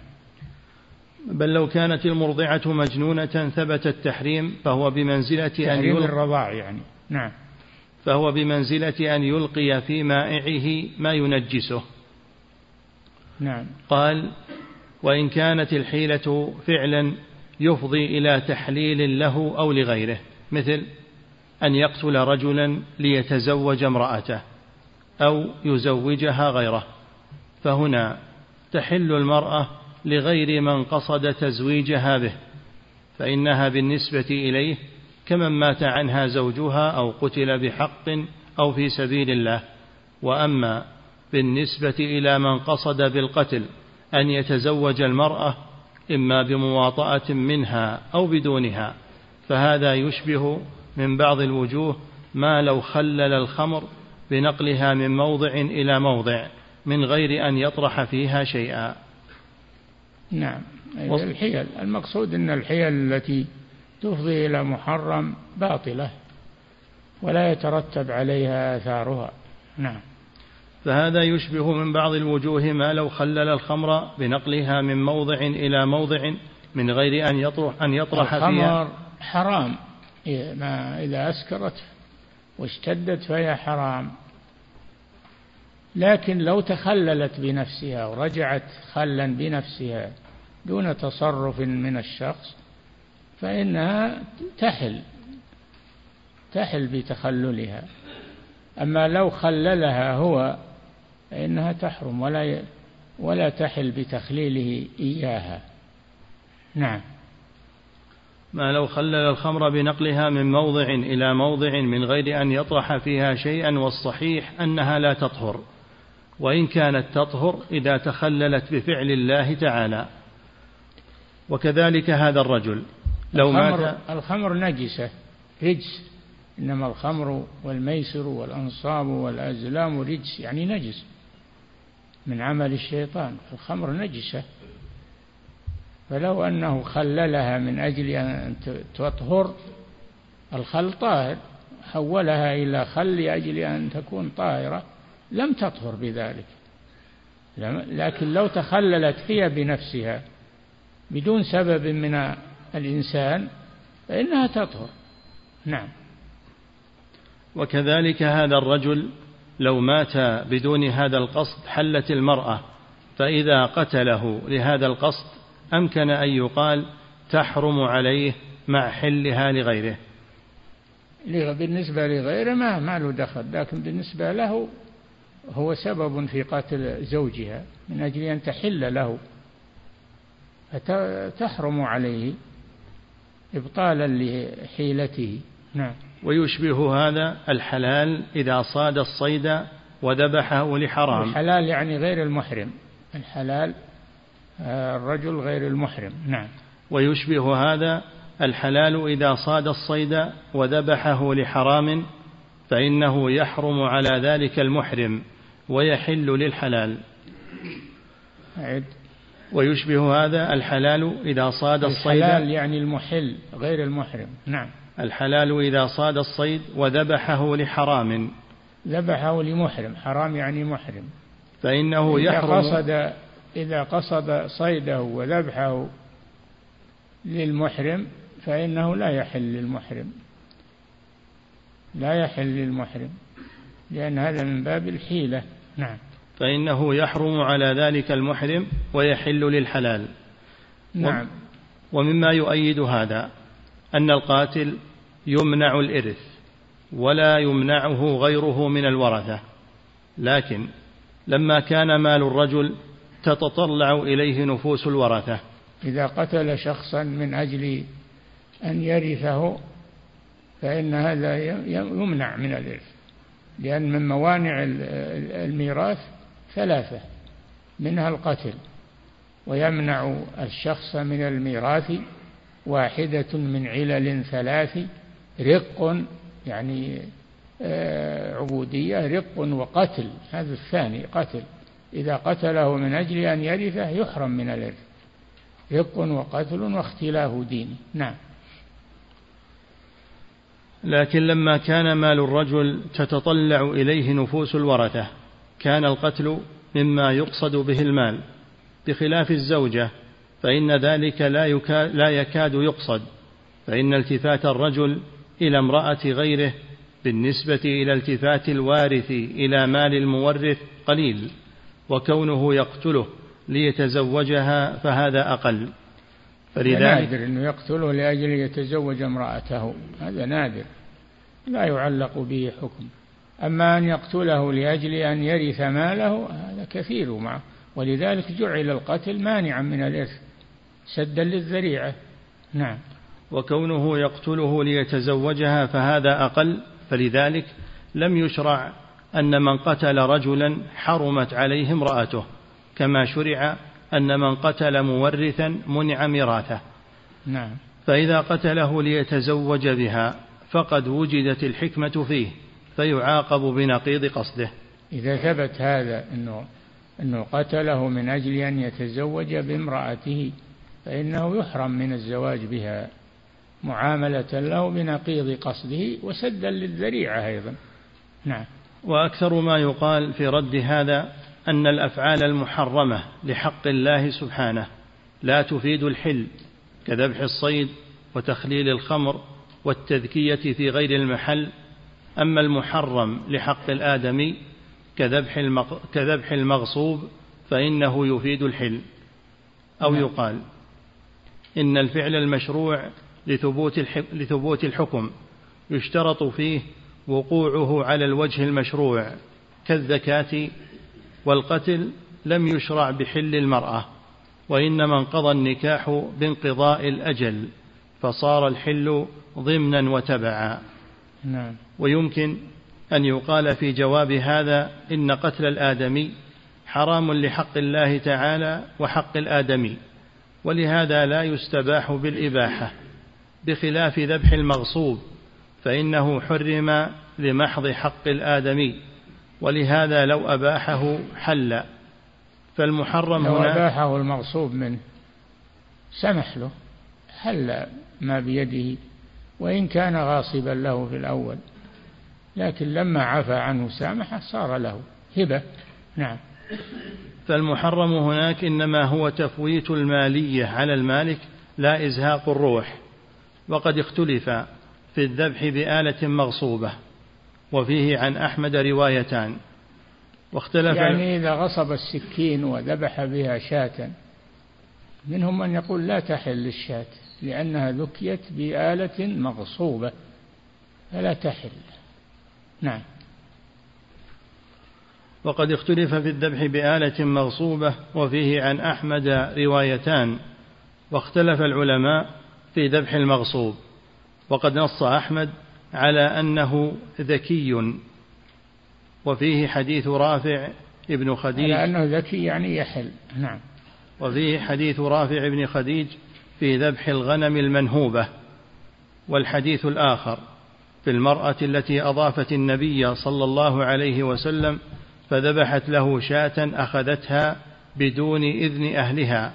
بل لو كانت المرضعة مجنونة ثبت التحريم فهو بمنزلة أن يلقي الرضاع يعني. نعم. فهو بمنزلة أن يلقي في مائعه ما ينجسه. نعم. قال وإن كانت الحيلة فعلا يفضي إلى تحليل له أو لغيره مثل أن يقتل رجلا ليتزوج امرأته أو يزوجها غيره. فهنا تحل المرأة لغير من قصد تزويجها به فإنها بالنسبة إليه كمن مات عنها زوجها أو قتل بحق أو في سبيل الله. وأما بالنسبة إلى من قصد بالقتل أن يتزوج المرأة إما بمواطأة منها أو بدونها فهذا يشبه من بعض الوجوه ما لو خلل الخمر بنقلها من موضع إلى موضع من غير أن يطرح فيها شيئا. نعم. الحيل المقصود أن الحيل التي تفضي إلى محرم باطلة ولا يترتب عليها آثارها. نعم. فهذا يشبه من بعض الوجوه ما لو خلل الخمر بنقلها من موضع إلى موضع من غير أن يطرح أن يطرح الخمر فيها حرام ما إذا أسكرت واشتدت فهي حرام. لكن لو تخللت بنفسها ورجعت خلا بنفسها دون تصرف من الشخص فإنها تحل تحل بتخللها. أما لو خللها هو فإنها تحرم ولا ولا تحل بتخليله إياها. نعم. ما لو خلل الخمر بنقلها من موضع إلى موضع من غير أن يطرح فيها شيئا والصحيح أنها لا تطهر وإن كانت تطهر إذا تخللت بفعل الله تعالى. وكذلك هذا الرجل لو الخمر مات الخمر نجسة رجس. إنما الخمر والميسر والأنصاب والأزلام رجس يعني نجس. من عمل الشيطان الخمر نجسة. فلو أنه خللها من أجل أن تطهر الخل طاهر حولها إلى خل لأجل أن تكون طاهرة لم تطهر بذلك. لكن لو تخللت هي بنفسها بدون سبب من الإنسان فإنها تطهر. نعم. وكذلك هذا الرجل لو مات بدون هذا القصد حلت المرأة فإذا قتله لهذا القصد أمكن أن يقال تحرم عليه مع حلها لغيره. بالنسبة لغيره ما ما له دخل لكن بالنسبة له هو سبب في قتل زوجها من أجل أن تحل له. فتحرم عليه إبطالا لحيلته. نعم. ويشبه هذا الحلال إذا صاد الصيد وذبحه لحرام الحلال يعني غير المحرم. الحلال آه، الرجل غير المحرم. نعم. ويشبه هذا الحلال إذا صاد الصيد وذبحه لحرام فإنه يحرم على ذلك المحرم ويحل للحلال. عد. ويشبه هذا الحلال إذا صاد الصيد. الحلال يعني المحل غير المحرم. نعم. الحلال إذا صاد الصيد وذبحه لحرام. ذبحه لمحرم حرام يعني محرم. فإنه يحرم. إذا قصد إذا قصد صيده وذبحه للمحرم فإنه لا يحل للمحرم. لا يحل للمحرم لأن هذا من باب الحيلة. نعم. فإنه يحرم على ذلك المحرم ويحل للحلال. نعم. ومما يؤيد هذا. أن القاتل يمنع الإرث ولا يمنعه غيره من الورثة لكن لما كان مال الرجل تتطلع إليه نفوس الورثة. إذا قتل شخصا من أجل أن يرثه فإن هذا يمنع من الإرث لأن من موانع الميراث ثلاثة منها القتل ويمنع الشخص من الميراث واحدة من علل ثلاث رق يعني آه، عبودية رق وقتل هذا الثاني قتل. إذا قتله من أجل أن يرثه يحرم من الإرث. رق وقتل واختلاف دين. نعم. لكن لما كان مال الرجل تتطلع إليه نفوس الورثة كان القتل مما يقصد به المال بخلاف الزوجة فإن ذلك لا, لا يكاد يقصد فإن التفات الرجل إلى امرأة غيره بالنسبة إلى التفات الوارث إلى مال المورث قليل وكونه يقتله ليتزوجها فهذا أقل. فلذلك نادر أنه يقتله لأجل يتزوج امرأته. هذا نادر لا يعلق به حكم. أما أن يقتله لأجل أن يرث ماله هذا كثير معه ولذلك جعل القتل مانعا من الإرث. سدا للذريعة. نعم. وكونه يقتله ليتزوجها فهذا أقل فلذلك لم يشرع أن من قتل رجلا حرمت عليه امرأته كما شرع أن من قتل مورثا منع ميراثه. نعم. فإذا قتله ليتزوج بها فقد وجدت الحكمة فيه فيعاقب بنقيض قصده. إذا ثبت هذا أنه أنه قتله من أجل أن يتزوج بامرأته فإنه يحرم من الزواج بها معاملة له بنقيض قصده وسدا للذريعة أيضا. نعم. وأكثر ما يقال في رد هذا أن الأفعال المحرمة لحق الله سبحانه لا تفيد الحل كذبح الصيد وتخليل الخمر والتذكية في غير المحل أما المحرم لحق الآدمي كذبح, المغ... كذبح المغصوب فإنه يفيد الحل. أو نعم. يقال. إن الفعل المشروع لثبوت, الح... لثبوت الحكم يشترط فيه وقوعه على الوجه المشروع كالزكاة والقتل لم يشرع بحل المرأة وإنما انقضى النكاح بانقضاء الأجل فصار الحل ضمنا وتبعا. نعم. ويمكن أن يقال في جواب هذا إن قتل الآدمي حرام لحق الله تعالى وحق الآدمي. ولهذا لا يستباح بالإباحة بخلاف ذبح المغصوب فإنه حرم لمحض حق الآدمي. ولهذا لو أباحه حل. فالمحرم لو هنا أباحه المغصوب منه سمح له حل ما بيده وإن كان غاصبا له في الأول. لكن لما عفى عنه سامح صار له هبة. نعم. فالمحرم هناك إنما هو تفويت المالية على المالك لا إزهاق الروح. وقد اختلف في الذبح بآلة مغصوبة وفيه عن أحمد روايتان. واختلف يعني إذا غصب السكين وذبح بها شاة منهم من يقول لا تحل الشاة لأنها ذكيت بآلة مغصوبة فلا تحل. نعم. وقد اختلف في الذبح بآلة مغصوبة وفيه عن أحمد روايتان واختلف العلماء في ذبح المغصوب وقد نص أحمد على أنه ذكي. وفيه حديث رافع ابن خديج على أنه ذكي يعني يحل. نعم. وفيه حديث رافع بن خديج في ذبح الغنم المنهوبة والحديث الآخر في المرأة التي أضافت النبي صلى الله عليه وسلم فذبحت له شاة أخذتها بدون إذن أهلها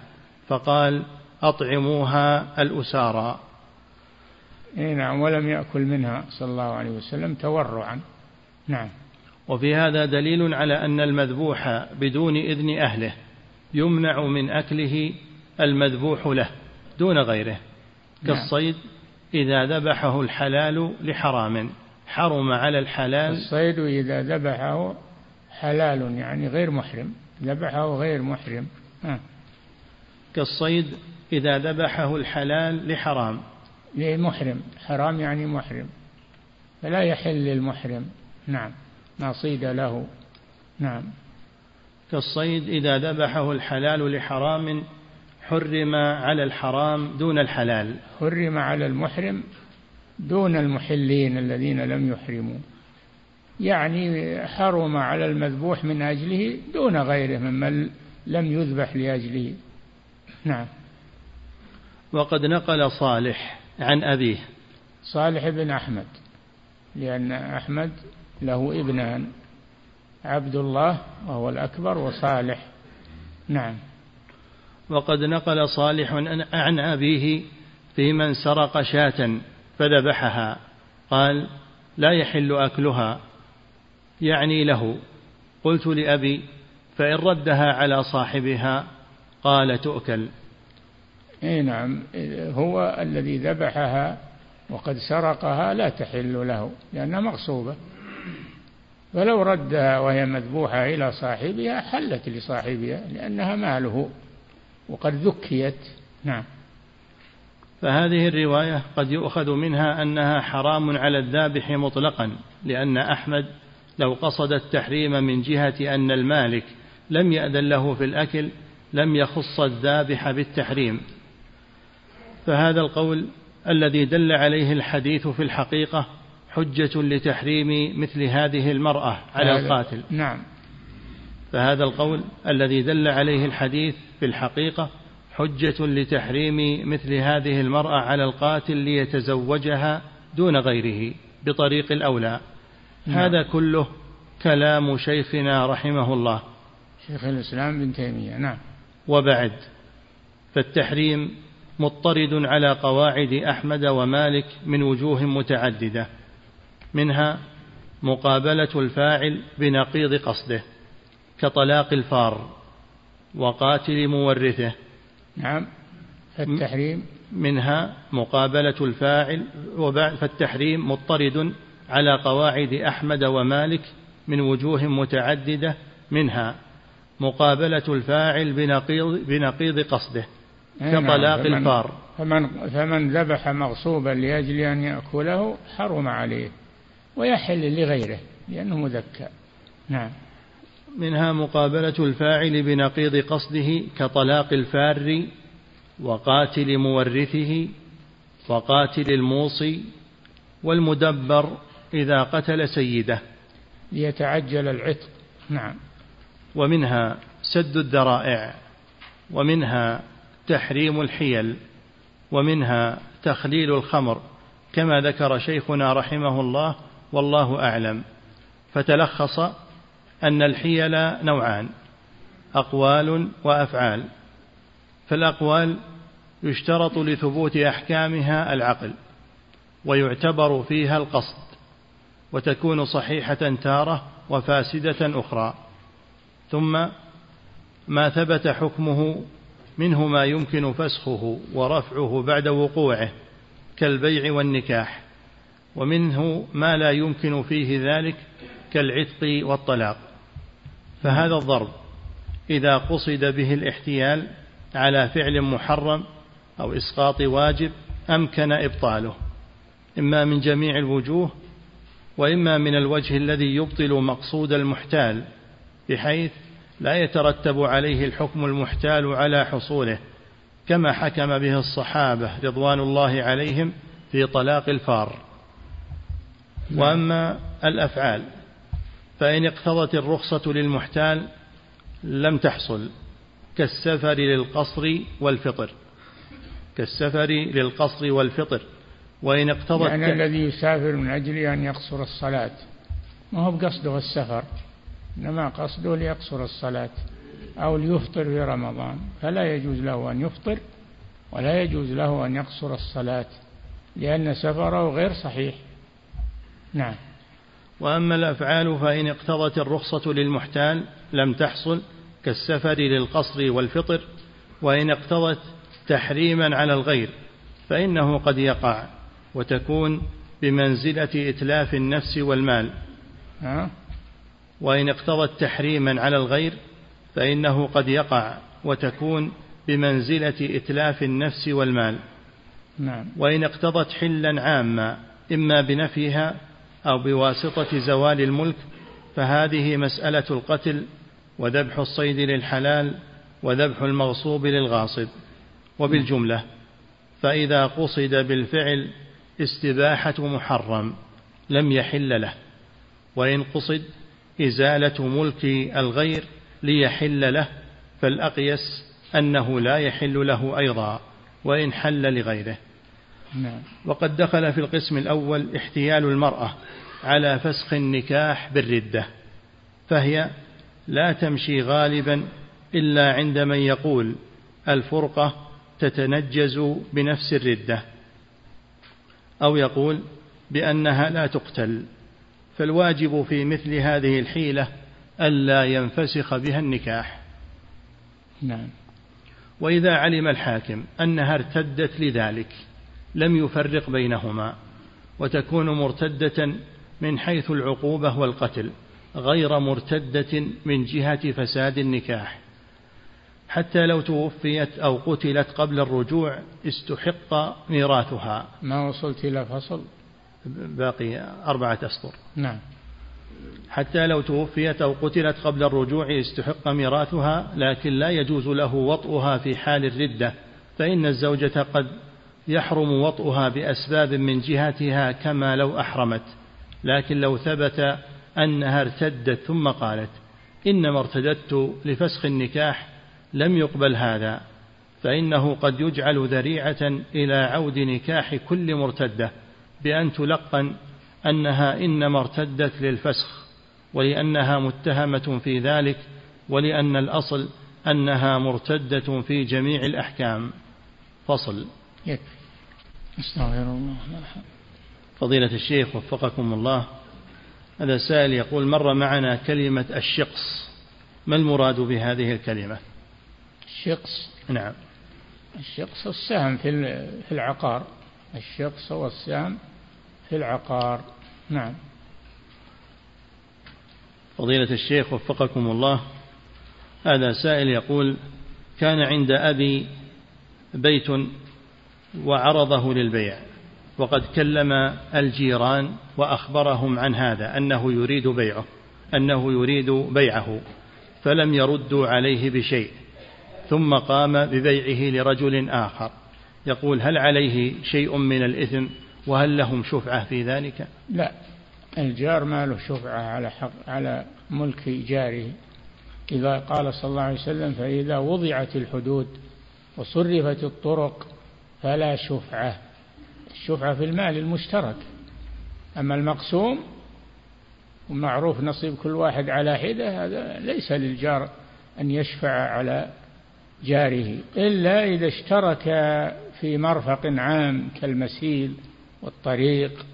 فقال أطعموها الأسارى. إيه نعم ولم يأكل منها صلى الله عليه وسلم تورعا. نعم. وفي هذا دليل على أن المذبوح بدون إذن أهله يمنع من أكله المذبوح له دون غيره. نعم. كالصيد إذا ذبحه الحلال لحرام حرم على الحلال الصيد إذا ذبحه حلال يعني غير محرم ذبحه غير محرم. ها. كالصيد إذا ذبحه الحلال لحرام. لمحرم حرام يعني محرم. فلا يحل للمحرم. نعم ما صيد له. نعم. كالصيد إذا ذبحه الحلال لحرام حرم على الحرام دون الحلال. حرم على المحرم دون المحلين الذين لم يحرموا. يعني حرم على المذبوح من أجله دون غيره ممن لم يذبح لأجله. نعم. وقد نقل صالح عن أبيه. صالح بن أحمد لأن أحمد له ابنان عبد الله وهو الأكبر وصالح. نعم. وقد نقل صالح عن أبيه في من سرق شاة فذبحها. قال لا يحل أكلها يعني له. قلت لأبي فإن ردها على صاحبها قال تؤكل. إي نعم هو الذي ذبحها وقد سرقها لا تحل له لأنها مغصوبة. فلو ردها وهي مذبوحة إلى صاحبها حلت لصاحبها لأنها ماله وقد ذكيت. نعم. فهذه الرواية قد يؤخذ منها أنها حرام على الذابح مطلقا لأن أحمد لو قصد التحريم من جهة أن المالك لم يأذن له في الأكل لم يخص الذابح بالتحريم. فهذا القول الذي دل عليه الحديث في الحقيقة حجة لتحريم مثل هذه المرأة على القاتل. نعم. فهذا القول الذي دل عليه الحديث في الحقيقة حجة لتحريم مثل هذه المرأة على القاتل ليتزوجها دون غيره بطريق الأولى. هذا كله كلام شيخنا رحمه الله. شيخ الإسلام بن تيمية نعم. وبعد فالتحريم مضطرد على قواعد أحمد ومالك من وجوه متعددة منها مقابلة الفاعل بنقيض قصده كطلاق الفار وقاتل مورثه. نعم. فالتحريم منها مقابلة الفاعل فالتحريم مضطرد على قواعد أحمد ومالك من وجوه متعددة منها مقابلة الفاعل بنقيض, بنقيض قصده نعم، كطلاق فمن الفار. فمن, فمن ذبح مغصوبا لأجل أن يأكله حرم عليه ويحل لغيره لأنه مذكى. نعم. منها مقابلة الفاعل بنقيض قصده كطلاق الفار وقاتل مورثه وقاتل الموصي والمدبر إذا قتل سيده. ليتعجل العتق. نعم. ومنها سد الذرائع ومنها تحريم الحيل ومنها تخليل الخمر. كما ذكر شيخنا رحمه الله والله أعلم. فتلخص أن الحيل نوعان أقوال وأفعال. فالأقوال يشترط لثبوت أحكامها العقل ويعتبر فيها القصد. وتكون صحيحة تارة وفاسدة أخرى. ثم ما ثبت حكمه منه ما يمكن فسخه ورفعه بعد وقوعه كالبيع والنكاح ومنه ما لا يمكن فيه ذلك كالعتق والطلاق. فهذا الضرب إذا قصد به الاحتيال على فعل محرم أو إسقاط واجب أمكن إبطاله إما من جميع الوجوه وإما من الوجه الذي يبطل مقصود المحتال بحيث لا يترتب عليه الحكم المحتال على حصوله كما حكم به الصحابة رضوان الله عليهم في طلاق الفار. وأما الأفعال فإن اقتضت الرخصة للمحتال لم تحصل كالسفر للقصر والفطر. كالسفر للقصر والفطر. وإن اقتضت يعني. الذي يسافر من أجل أن يقصر الصلاة. ما هو بقصده السفر. إنما قصده ليقصر الصلاة أو ليفطر في رمضان. فلا يجوز له أن يفطر ولا يجوز له أن يقصر الصلاة لأن سفره غير صحيح. نعم. وأما الأفعال فإن اقتضت الرخصة للمحتال لم تحصل كالسفر للقصر والفطر وإن اقتضت تحريما على الغير فإنه قد يقع. وتكون بمنزلة إتلاف النفس والمال. وإن اقتضت تحريما على الغير فإنه قد يقع وتكون بمنزلة إتلاف النفس والمال. نعم. وإن اقتضت حلا عاما إما بنفيها أو بواسطة زوال الملك فهذه مسألة القتل وذبح الصيد للحلال وذبح المغصوب للغاصب. وبالجملة فإذا قصد بالفعل استباحة محرم لم يحل له وإن قصد إزالة ملك الغير ليحل له فالأقيس أنه لا يحل له أيضا وإن حل لغيره نعم. وقد دخل في القسم الأول احتيال المرأة على فسخ النكاح بالردة فهي لا تمشي غالبا إلا عند من يقول الفرقة تتنجز بنفس الردة أو يقول بأنها لا تقتل فالواجب في مثل هذه الحيلة ألا ينفسخ بها النكاح. نعم. وإذا علم الحاكم أنها ارتدت لذلك لم يفرق بينهما وتكون مرتدة من حيث العقوبة والقتل غير مرتدة من جهة فساد النكاح. حتى لو توفيت أو قتلت قبل الرجوع استحق ميراثها. ما وصلت إلى فصل؟ باقي أربعة أسطر. نعم. حتى لو توفيت أو قتلت قبل الرجوع استحق ميراثها لكن لا يجوز له وطئها في حال الردة فإن الزوجة قد يحرم وطئها بأسباب من جهتها كما لو أحرمت. لكن لو ثبت أنها ارتدت ثم قالت إنما ارتدت لفسخ النكاح لم يقبل هذا فإنه قد يجعل ذريعة إلى عود نكاح كل مرتدة بأن تلقن أنها إنما ارتدت للفسخ ولأنها متهمة في ذلك ولأن الأصل أنها مرتدة في جميع الأحكام. فصل. يكفي أستغفر الله فضيلة الشيخ وفقكم الله هذا سائل يقول مر معنا كلمة الشقص ما المراد بهذه الكلمة؟ الشقص. نعم. الشقص السهم في العقار. الشقص هو السهم في العقار. نعم. فضيلة الشيخ وفقكم الله هذا سائل يقول كان عند أبي بيت وعرضه للبيع وقد كلم الجيران وأخبرهم عن هذا أنه يريد بيعه أنه يريد بيعه فلم يردوا عليه بشيء. ثم قام ببيعه لرجل آخر. يقول هل عليه شيء من الإثم وهل لهم شفعة في ذلك؟ لا الجار ما له شفعة على حق على ملك جاره. إذا قال صلى الله عليه وسلم فإذا وضعت الحدود وصرفت الطرق فلا شفعة. الشفعة في المال المشترك. أما المقسوم ومعروف نصيب كل واحد على حدة هذا ليس للجار أن يشفع على جاره إلا إذا اشترك في مرفق عام كالمسيل والطريق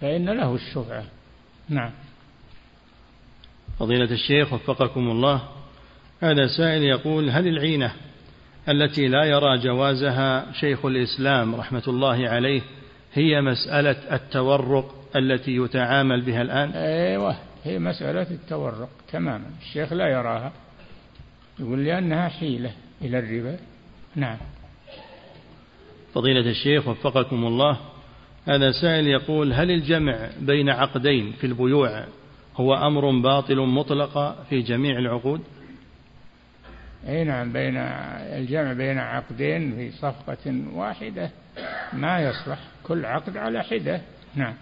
فإن له الشفعة. نعم. فضيلة الشيخ وفقكم الله هذا سائل يقول هل العينة التي لا يرى جوازها شيخ الإسلام رحمة الله عليه هي مسألة التورق التي يتعامل بها الآن؟ أيوة هي مسألة التورق تماما الشيخ لا يراها. يقول لأنها حيلة إلى الربا. نعم. فضيلة الشيخ وفقكم الله هذا سائل يقول هل الجمع بين عقدين في البيوع هو أمر باطل مطلق في جميع العقود؟ أي نعم بين الجمع بين عقدين في صفقة واحدة. ما يصلح كل عقد على حدة. نعم.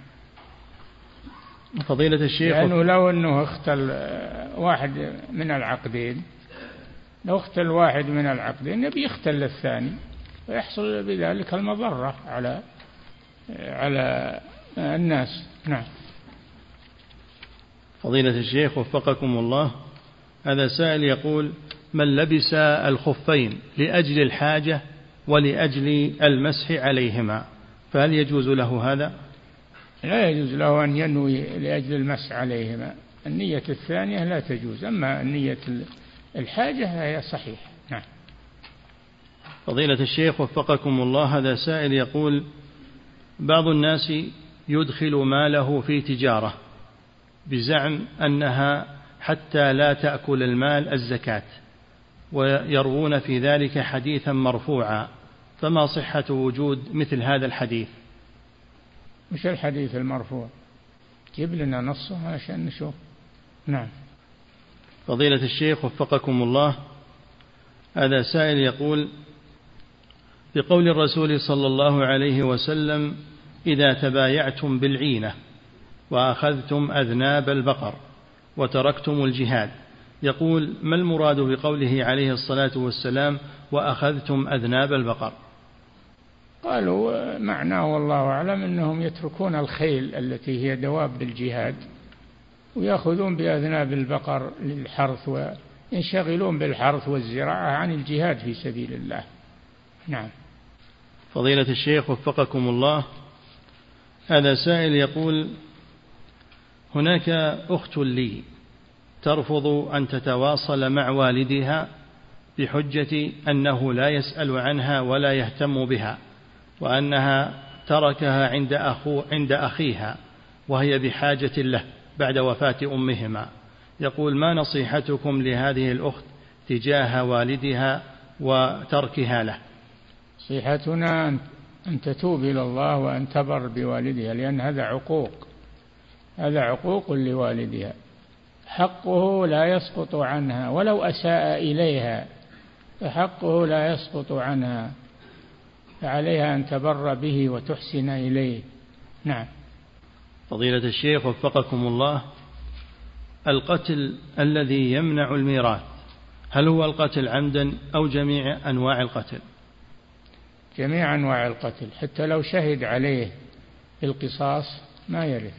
فضيلة الشيخ لأنه لو أنه اختل واحد من العقدين لو اختل واحد من العقدين يبي يختل الثاني ويحصل بذلك المضرة على على الناس. نعم. فضيلة الشيخ وفقكم الله هذا سائل يقول من لبس الخفين لأجل الحاجة ولأجل المسح عليهما فهل يجوز له هذا؟ لا يجوز له أن ينوي لأجل المسح عليهما. النية الثانية لا تجوز أما النية الحاجة هي صحيح نعم. فضيلة الشيخ وفقكم الله هذا سائل يقول بعض الناس يدخل ماله في تجارة بزعم أنها حتى لا تأكل المال الزكاة ويروون في ذلك حديثا مرفوعا. فما صحة وجود مثل هذا الحديث؟ مش الحديث المرفوع. جيب لنا نصه عشان نشوف. نعم. فضيلة الشيخ وفقكم الله هذا سائل يقول بقول الرسول صلى الله عليه وسلم إذا تبايعتم بالعينة وأخذتم أذناب البقر وتركتم الجهاد يقول ما المراد بقوله عليه الصلاة والسلام وأخذتم أذناب البقر؟ قالوا معناه والله أعلم أنهم يتركون الخيل التي هي دواب الجهاد ويأخذون بأذناب البقر للحرث وينشغلون بالحرث والزراعة عن الجهاد في سبيل الله. نعم. فضيلة الشيخ وفقكم الله هذا سائل يقول هناك أخت لي ترفض أن تتواصل مع والدها بحجة أنه لا يسأل عنها ولا يهتم بها وأنها تركها عند أخو عند أخيها وهي بحاجة له. بعد وفاة أمهما. يقول ما نصيحتكم لهذه الأخت تجاه والدها وتركها له؟ نصيحتنا أن تتوب إلى الله وأن تبر بوالدها لأن هذا عقوق. هذا عقوق لوالدها. حقه لا يسقط عنها ولو أساء إليها فحقه لا يسقط عنها. فعليها أن تبر به وتحسن إليه. نعم. فضيلة الشيخ وفقكم الله القتل الذي يمنع الميراث هل هو القتل عمدا أو جميع أنواع القتل؟ جميع أنواع القتل حتى لو شهد عليه القصاص ما يرث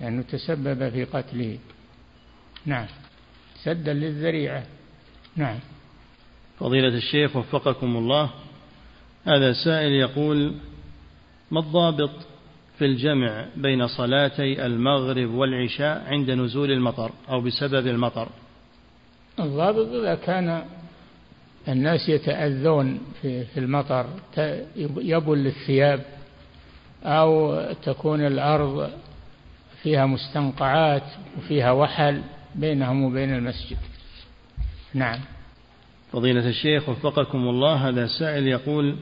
لأنه تسبب في قتله. نعم. سدا للذريعة. نعم. فضيلة الشيخ وفقكم الله هذا سائل يقول ما الضابط في الجمع بين صلاتي المغرب والعشاء عند نزول المطر أو بسبب المطر. الضابط إذا كان الناس يتأذون في المطر يبل الثياب أو تكون الأرض فيها مستنقعات وفيها وحل بينهم وبين المسجد. نعم. فضيلة الشيخ وفقكم الله هذا سائل يقول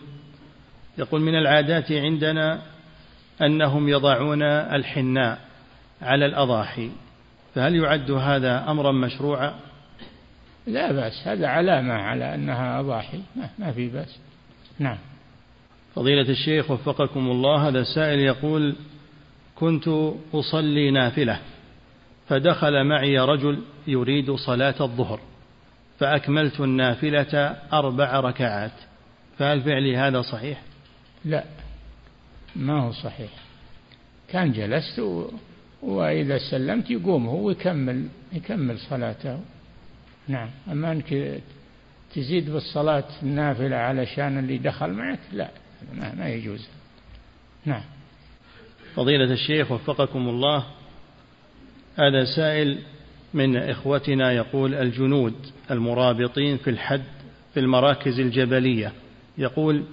يقول من العادات عندنا أنهم يضعون الحناء على الأضاحي فهل يعد هذا أمرا مشروعا؟ لا بأس هذا علامة على أنها أضاحي ما في بأس. نعم. فضيلة الشيخ وفقكم الله هذا سائل يقول كنت أصلي نافلة فدخل معي رجل يريد صلاة الظهر فأكملت النافلة أربع ركعات فهل فعلي هذا صحيح؟ لا. ما هو صحيح. كان جلست وإذا سلمت يقوم هو يكمل يكمل صلاته. نعم. أما أنك تزيد بالصلاة النافلة علشان اللي دخل معك لا ما, ما يجوز. نعم. فضيلة الشيخ وفقكم الله هذا سائل من إخوتنا يقول الجنود المرابطين في الحد في المراكز الجبلية. يقول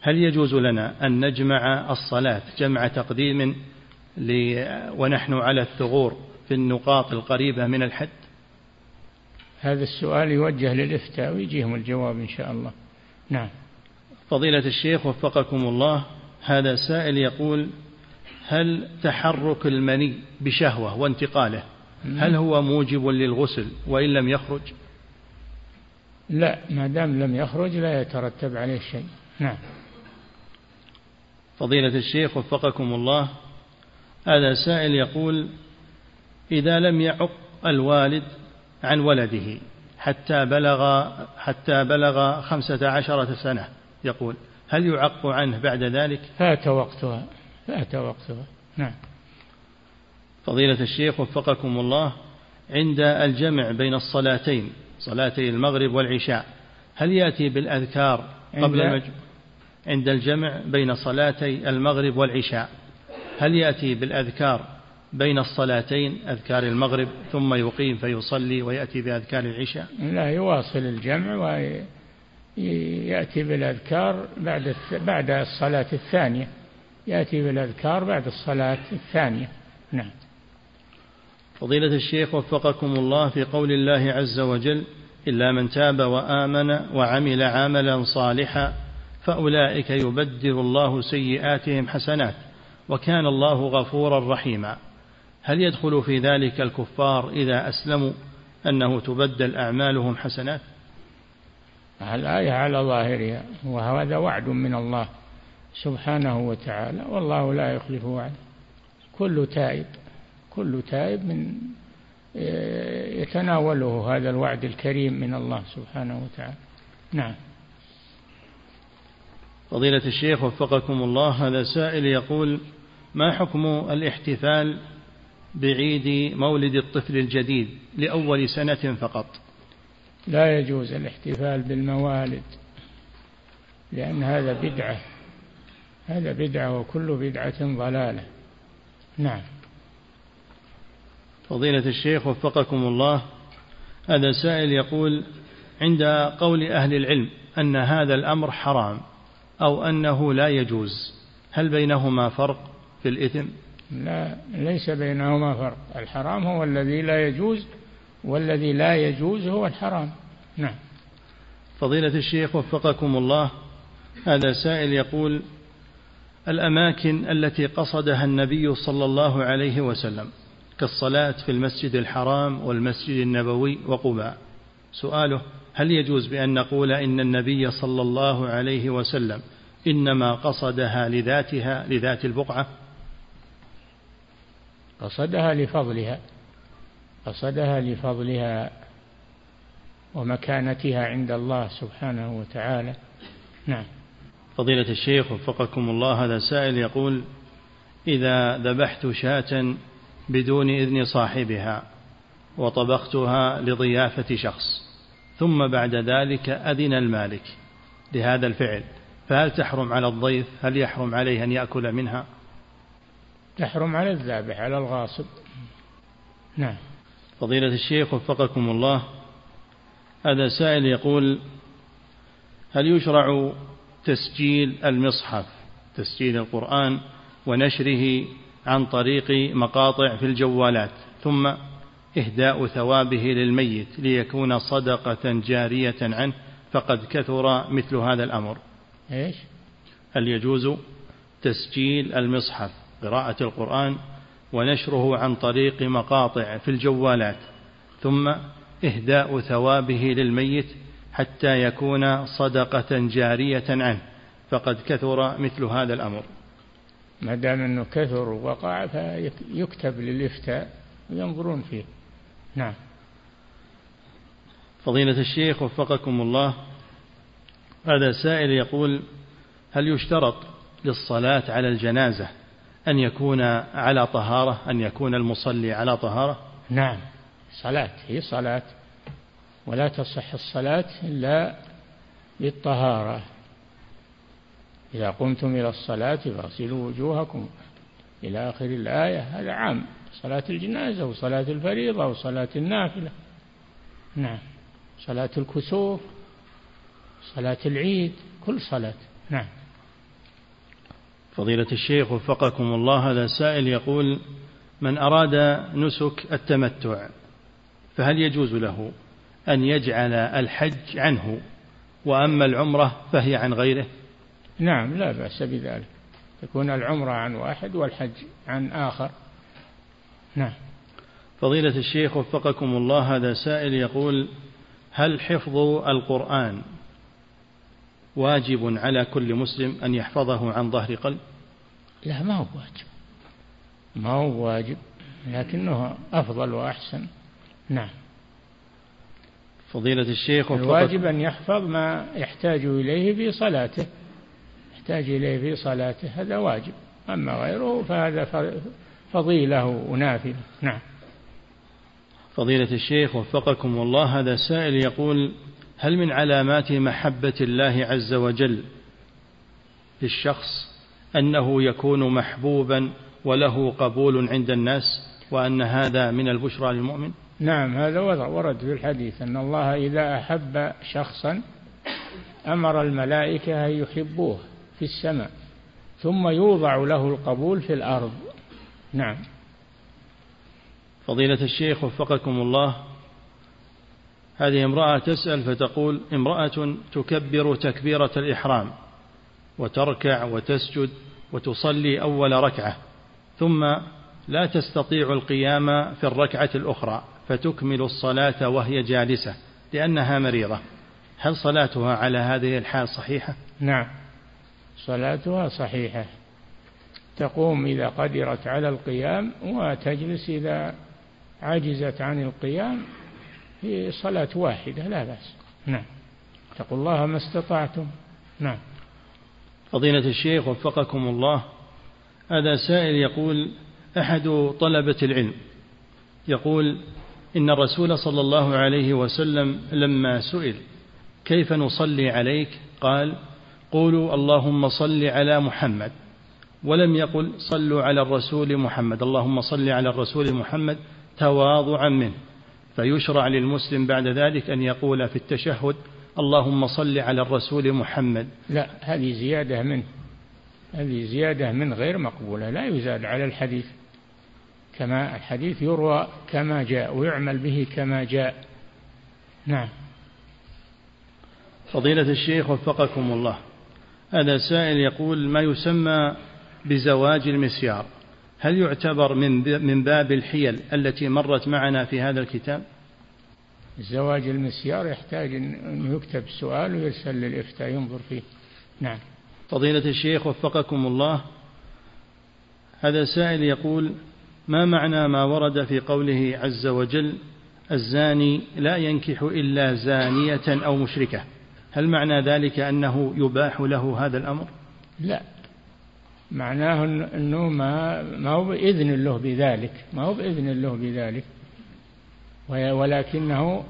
هل يجوز لنا أن نجمع الصلاة جمع تقديم ونحن على الثغور في النقاط القريبة من الحد؟ هذا السؤال يوجه للإفتاء ويجيهم الجواب إن شاء الله. نعم. فضيلة الشيخ وفقكم الله هذا سائل يقول هل تحرك المني بشهوة وانتقاله؟ هل هو موجب للغسل وإن لم يخرج؟ لا ما دام لم يخرج لا يترتب عليه شيء. نعم. فضيلة الشيخ وفقكم الله هذا سائل يقول إذا لم يعق الوالد عن ولده حتى بلغ حتى بلغ خمسة عشرة سنة يقول هل يعق عنه بعد ذلك؟ فات وقتها فات وقتها نعم فضيلة الشيخ وفقكم الله عند الجمع بين الصلاتين صلاتي المغرب والعشاء هل يأتي بالأذكار قبل المج... عند الجمع بين صلاتي المغرب والعشاء. هل يأتي بالأذكار بين الصلاتين أذكار المغرب ثم يقيم فيصلي ويأتي بأذكار العشاء؟ لا يواصل الجمع ويأتي بالأذكار بعد بعد الصلاة الثانية. يأتي بالأذكار بعد الصلاة الثانية. نعم. فضيلة الشيخ وفقكم الله في قول الله عز وجل إلا من تاب وآمن وعمل عملا صالحا فأولئك يبدل الله سيئاتهم حسنات وكان الله غفورا رحيما. هل يدخل في ذلك الكفار إذا أسلموا أنه تبدل أعمالهم حسنات؟ الآية على ظاهرها وهذا وعد من الله سبحانه وتعالى والله لا يخلف وعده. كل تائب كل تائب من يتناوله هذا الوعد الكريم من الله سبحانه وتعالى. نعم. فضيلة الشيخ وفقكم الله هذا سائل يقول ما حكم الاحتفال بعيد مولد الطفل الجديد لأول سنة فقط؟ لا يجوز الاحتفال بالموالد لأن هذا بدعة هذا بدعة وكل بدعة ضلالة. نعم. فضيلة الشيخ وفقكم الله هذا سائل يقول عند قول أهل العلم أن هذا الأمر حرام أو أنه لا يجوز. هل بينهما فرق في الإثم؟ لا ليس بينهما فرق. الحرام هو الذي لا يجوز والذي لا يجوز هو الحرام. نعم. فضيلة الشيخ وفقكم الله هذا سائل يقول الأماكن التي قصدها النبي صلى الله عليه وسلم كالصلاة في المسجد الحرام والمسجد النبوي وقباء. سؤاله هل يجوز بأن نقول إن النبي صلى الله عليه وسلم إنما قصدها لذاتها لذات البقعة؟ قصدها لفضلها قصدها لفضلها ومكانتها عند الله سبحانه وتعالى. نعم. فضيلة الشيخ وفقكم الله هذا سائل يقول إذا ذبحت شاة بدون إذن صاحبها وطبختها لضيافة شخص ثم بعد ذلك أذن المالك لهذا الفعل. فهل تحرم على الضيف؟ هل يحرم عليه أن يأكل منها؟ تحرم على الذابح على الغاصب. نعم. فضيلة الشيخ وفقكم الله هذا سائل يقول هل يشرع تسجيل المصحف تسجيل القرآن ونشره عن طريق مقاطع في الجوالات؟ ثم إهداء ثوابه للميت ليكون صدقة جارية عنه فقد كثر مثل هذا الأمر. إيش؟ هل يجوز تسجيل المصحف قراءة القرآن ونشره عن طريق مقاطع في الجوالات ثم إهداء ثوابه للميت حتى يكون صدقة جارية عنه فقد كثر مثل هذا الأمر؟ ما دام أنه كثر وقع فيكتب للإفتاء وينظرون فيه. نعم. فضيلة الشيخ وفقكم الله هذا سائل يقول هل يشترط للصلاة على الجنازة أن يكون على طهارة أن يكون المصلي على طهارة؟ نعم. صلاة هي صلاة. ولا تصح الصلاة إلا بالطهارة. إذا قمتم إلى الصلاة فاغسلوا وجوهكم. إلى آخر الآية هذا عام صلاة الجنازة وصلاة الفريضة وصلاة النافلة. نعم. صلاة الكسوف صلاة العيد كل صلاة. نعم. فضيلة الشيخ وفقكم الله هذا سائل يقول من أراد نسك التمتع فهل يجوز له أن يجعل الحج عنه؟ وأما العمرة فهي عن غيره. نعم لا بأس بذلك. تكون العمرة عن واحد والحج عن آخر. نعم. فضيلة الشيخ وفقكم الله هذا سائل يقول هل حفظ القرآن واجب على كل مسلم أن يحفظه عن ظهر قلب؟ لا ما هو واجب. ما هو واجب لكنه أفضل وأحسن. نعم. فضيلة الشيخ الواجب أن يحفظ ما يحتاج إليه في صلاته. يحتاج إليه في صلاته هذا واجب. أما غيره فهذا فضيلة ونافلة. نعم. فضيلة الشيخ وفقكم الله هذا سائل يقول هل من علامات محبة الله عز وجل للشخص أنه يكون محبوبا وله قبول عند الناس وأن هذا من البشرى للمؤمن؟ نعم هذا ورد في الحديث أن الله إذا أحب شخصا أمر الملائكة أن يحبوه. في السماء ثم يوضع له القبول في الأرض. نعم. فضيلة الشيخ وفقكم الله هذه امرأة تسأل فتقول امرأة تكبر تكبيرة الإحرام وتركع وتسجد وتصلي أول ركعة ثم لا تستطيع القيام في الركعة الأخرى فتكمل الصلاة وهي جالسة لأنها مريضة. هل صلاتها على هذه الحال صحيحة؟ نعم. صلاتها صحيحة. تقوم إذا قدرت على القيام وتجلس إذا عجزت عن القيام في صلاة واحدة لا بأس. نعم. اتقوا الله ما استطعتم. نعم. فضيلة الشيخ وفقكم الله هذا سائل يقول أحد طلبة العلم. يقول إن الرسول صلى الله عليه وسلم لما سئل كيف نصلي عليك؟ قال قولوا اللهم صل على محمد ولم يقل صلوا على الرسول محمد اللهم صل على الرسول محمد تواضعا منه. فيشرع للمسلم بعد ذلك أن يقول في التشهد اللهم صل على الرسول محمد. لا هذه زيادة منه هذه زيادة من غير مقبولة لا يزاد على الحديث. كما الحديث يروى كما جاء ويعمل به كما جاء. نعم. فضيلة الشيخ وفقكم الله. هذا سائل يقول ما يسمى بزواج المسيار؟ هل يعتبر من من باب الحيل التي مرت معنا في هذا الكتاب؟ زواج المسيار يحتاج أن يكتب سؤال ويرسل للإفتاء ينظر فيه. نعم. فضيلة الشيخ وفقكم الله. هذا سائل يقول ما معنى ما ورد في قوله عز وجل الزاني لا ينكح إلا زانية أو مشركة؟ هل معنى ذلك أنه يباح له هذا الأمر؟ لا. معناه أنه ما, ما هو بإذن له بذلك. ما هو بإذن له بذلك. ولكنه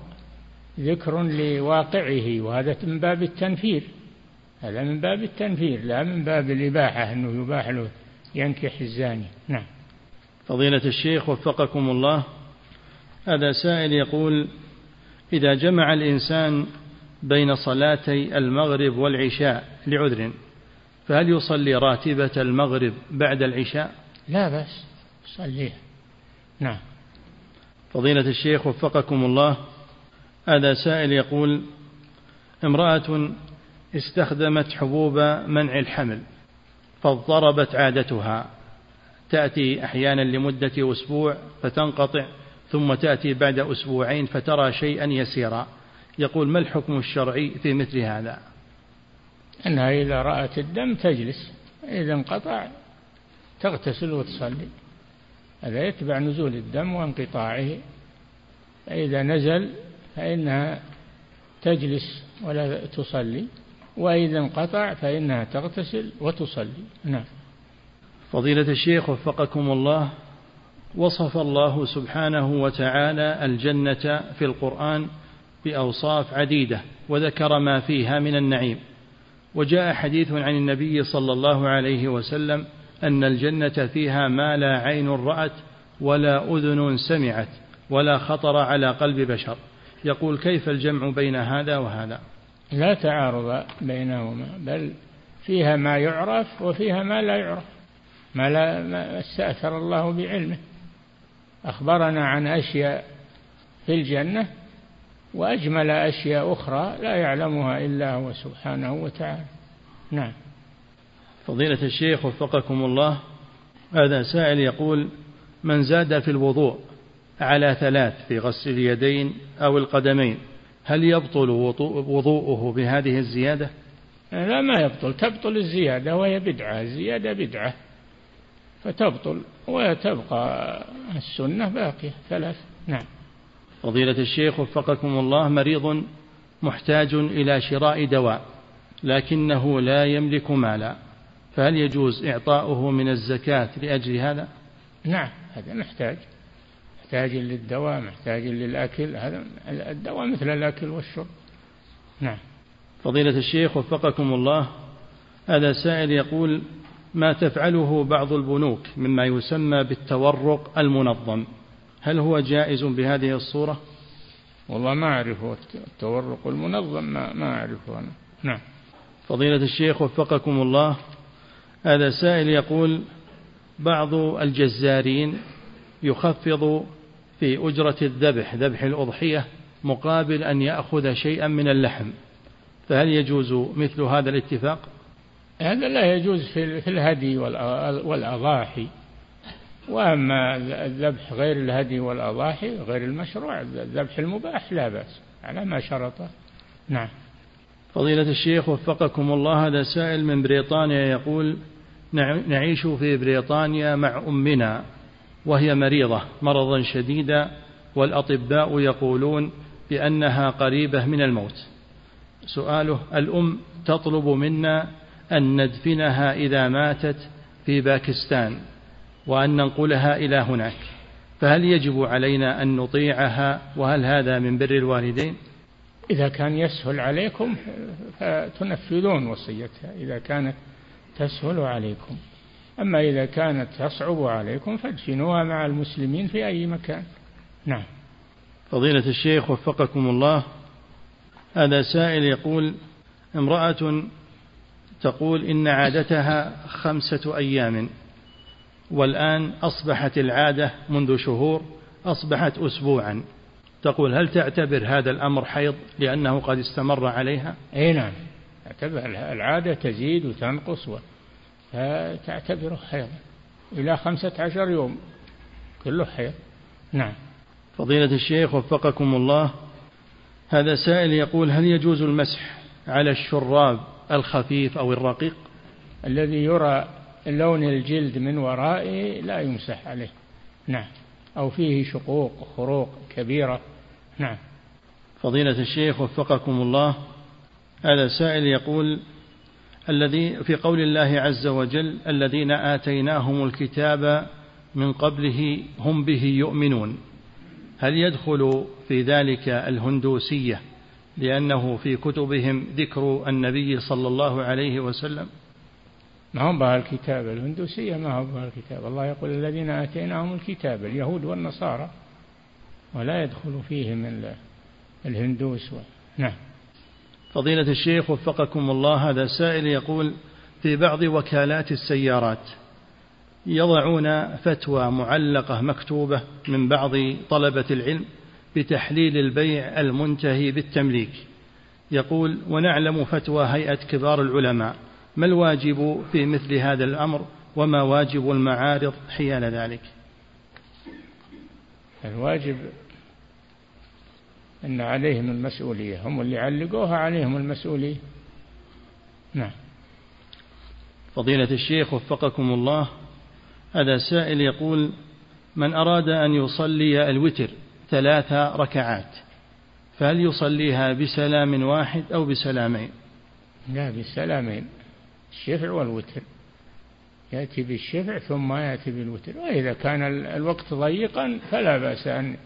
ذكر لواقعه وهذا من باب التنفير. هذا من باب التنفير لا من باب الإباحة أنه يباح له ينكح الزاني. نعم. فضيلة الشيخ وفقكم الله. هذا سائل يقول إذا جمع الإنسان بين صلاتي المغرب والعشاء لعذر فهل يصلي راتبة المغرب بعد العشاء؟ لا بس صليها. نعم. فضيلة الشيخ وفقكم الله هذا سائل يقول امرأة استخدمت حبوب منع الحمل فاضطربت عادتها. تأتي أحيانا لمدة أسبوع فتنقطع ثم تأتي بعد أسبوعين فترى شيئا يسيرا. يقول ما الحكم الشرعي في مثل هذا؟ أنها إذا رأت الدم تجلس إذا انقطع تغتسل وتصلي. هذا يتبع نزول الدم وانقطاعه. فإذا نزل فإنها تجلس ولا تصلي وإذا انقطع فإنها تغتسل وتصلي. نعم. فضيلة الشيخ وفقكم الله وصف الله سبحانه وتعالى الجنة في القرآن بأوصاف عديدة وذكر ما فيها من النعيم. وجاء حديث عن النبي صلى الله عليه وسلم أن الجنة فيها ما لا عين رأت ولا أذن سمعت ولا خطر على قلب بشر. يقول كيف الجمع بين هذا وهذا؟ لا تعارض بينهما بل فيها ما يعرف وفيها ما لا يعرف. ما لا ما استأثر الله بعلمه. أخبرنا عن أشياء في الجنة وأجمل أشياء أخرى لا يعلمها إلا هو سبحانه وتعالى. نعم. فضيلة الشيخ وفقكم الله هذا سائل يقول من زاد في الوضوء على ثلاث في غسل اليدين أو القدمين هل يبطل وضوءه بهذه الزيادة؟ لا ما يبطل تبطل الزيادة وهي بدعة الزيادة بدعة فتبطل وتبقى السنة باقية ثلاث. نعم. فضيلة الشيخ وفقكم الله مريض محتاج إلى شراء دواء لكنه لا يملك مالا فهل يجوز إعطاؤه من الزكاة لأجل هذا؟ نعم هذا محتاج محتاج للدواء محتاج للأكل هذا الدواء مثل الأكل والشرب. نعم. فضيلة الشيخ وفقكم الله هذا سائل يقول ما تفعله بعض البنوك مما يسمى بالتورق المنظم؟ هل هو جائز بهذه الصورة؟ والله ما أعرفه. التورق المنظم ما, ما أعرفه أنا. نعم. فضيلة الشيخ وفقكم الله هذا سائل يقول بعض الجزارين يخفض في أجرة الذبح ذبح الأضحية مقابل أن يأخذ شيئا من اللحم. فهل يجوز مثل هذا الاتفاق؟ هذا لا يجوز في الهدي والأضاحي. وأما الذبح غير الهدي والأضاحي غير المشروع الذبح المباح لا بأس على ما شرطه نعم. فضيلة الشيخ وفقكم الله هذا سائل من بريطانيا يقول نعيش في بريطانيا مع أمنا وهي مريضة مرضا شديدا والأطباء يقولون بأنها قريبة من الموت. سؤاله الأم تطلب منا أن ندفنها إذا ماتت في باكستان؟ وأن ننقلها إلى هناك. فهل يجب علينا أن نطيعها؟ وهل هذا من بر الوالدين؟ إذا كان يسهل عليكم فتنفذون وصيتها. إذا كانت تسهل عليكم. أما إذا كانت تصعب عليكم فادفنوها مع المسلمين في أي مكان. نعم. فضيلة الشيخ وفقكم الله هذا سائل يقول امرأة تقول إن عادتها خمسة أيام. والآن أصبحت العادة منذ شهور أصبحت أسبوعا. تقول هل تعتبر هذا الأمر حيض لأنه قد استمر عليها؟ أي نعم تعتبر العادة تزيد وتنقص فتعتبره حيض إلى خمسة عشر يوم كله حيض. نعم. فضيلة الشيخ وفقكم الله هذا سائل يقول هل يجوز المسح على الشراب الخفيف أو الرقيق؟ الذي يرى لون الجلد من ورائه لا يمسح عليه. نعم. أو فيه شقوق خروق كبيرة. نعم. فضيلة الشيخ وفقكم الله. هذا سائل يقول الذي في قول الله عز وجل الذين آتيناهم الكتاب من قبله هم به يؤمنون. هل يدخل في ذلك الهندوسية؟ لأنه في كتبهم ذكر النبي صلى الله عليه وسلم. ما هم بها الكتاب الهندوسية ما هم بها الكتاب. الله يقول الذين آتيناهم الكتاب اليهود والنصارى ولا يدخل فيهم الهندوس و... نعم. فضيلة الشيخ وفقكم الله هذا سائل يقول في بعض وكالات السيارات يضعون فتوى معلقة مكتوبة من بعض طلبة العلم بتحليل البيع المنتهي بالتمليك. يقول ونعلم فتوى هيئة كبار العلماء ما الواجب في مثل هذا الأمر وما واجب المعارض حيال ذلك؟ الواجب أن عليهم المسؤولية هم اللي علقوها عليهم المسؤولية. نعم. فضيلة الشيخ وفقكم الله هذا سائل يقول من أراد أن يصلي الوتر ثلاث ركعات فهل يصليها بسلام واحد أو بسلامين؟ لا بسلامين. الشفع والوتر. يأتي بالشفع ثم يأتي بالوتر. وإذا كان الوقت ضيقا فلا بأس أن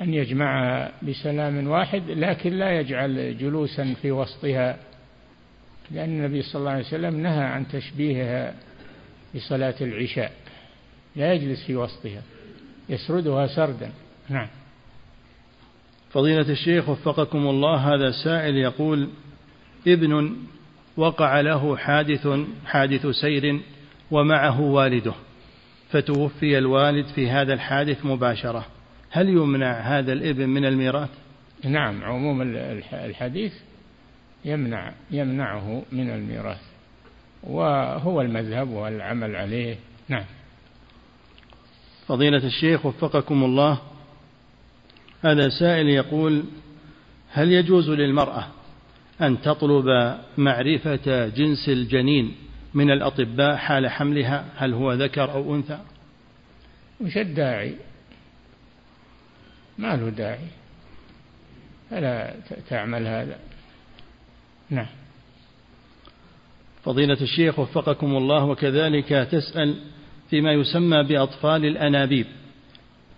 أن يجمعها بسلام واحد لكن لا يجعل جلوسا في وسطها. لأن النبي صلى الله عليه وسلم نهى عن تشبيهها بصلاة العشاء. لا يجلس في وسطها. يسردها سردا. نعم. فضيلة الشيخ وفقكم الله هذا سائل يقول ابن وقع له حادث حادث سير ومعه والده. فتوفي الوالد في هذا الحادث مباشرة. هل يمنع هذا الابن من الميراث؟ نعم عموم الحديث يمنع يمنعه من الميراث وهو المذهب والعمل عليه. نعم. فضيلة الشيخ وفقكم الله هذا سائل يقول هل يجوز للمرأة أن تطلب معرفة جنس الجنين من الأطباء حال حملها هل هو ذكر أو أنثى؟ وش الداعي. ما له داعي. فلا تعمل هذا. نعم. فضيلة الشيخ وفقكم الله وكذلك تسأل فيما يسمى بأطفال الأنابيب.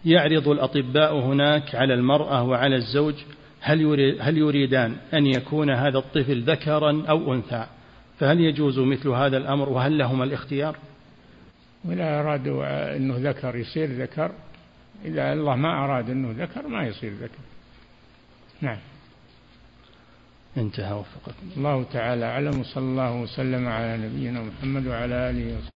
يعرض الأطباء هناك على المرأة وعلى الزوج هل, يريد هل يريدان أن يكون هذا الطفل ذكرا أو أنثى؟ فهل يجوز مثل هذا الأمر؟ وهل لهما الاختيار؟ ولا أرادوا أنه ذكر يصير ذكر. إذا الله ما أراد أنه ذكر ما يصير ذكر. نعم. انتهى وفقكم. الله تعالى أعلم وصلى الله وسلم على نبينا محمد وعلى آله وصحبه.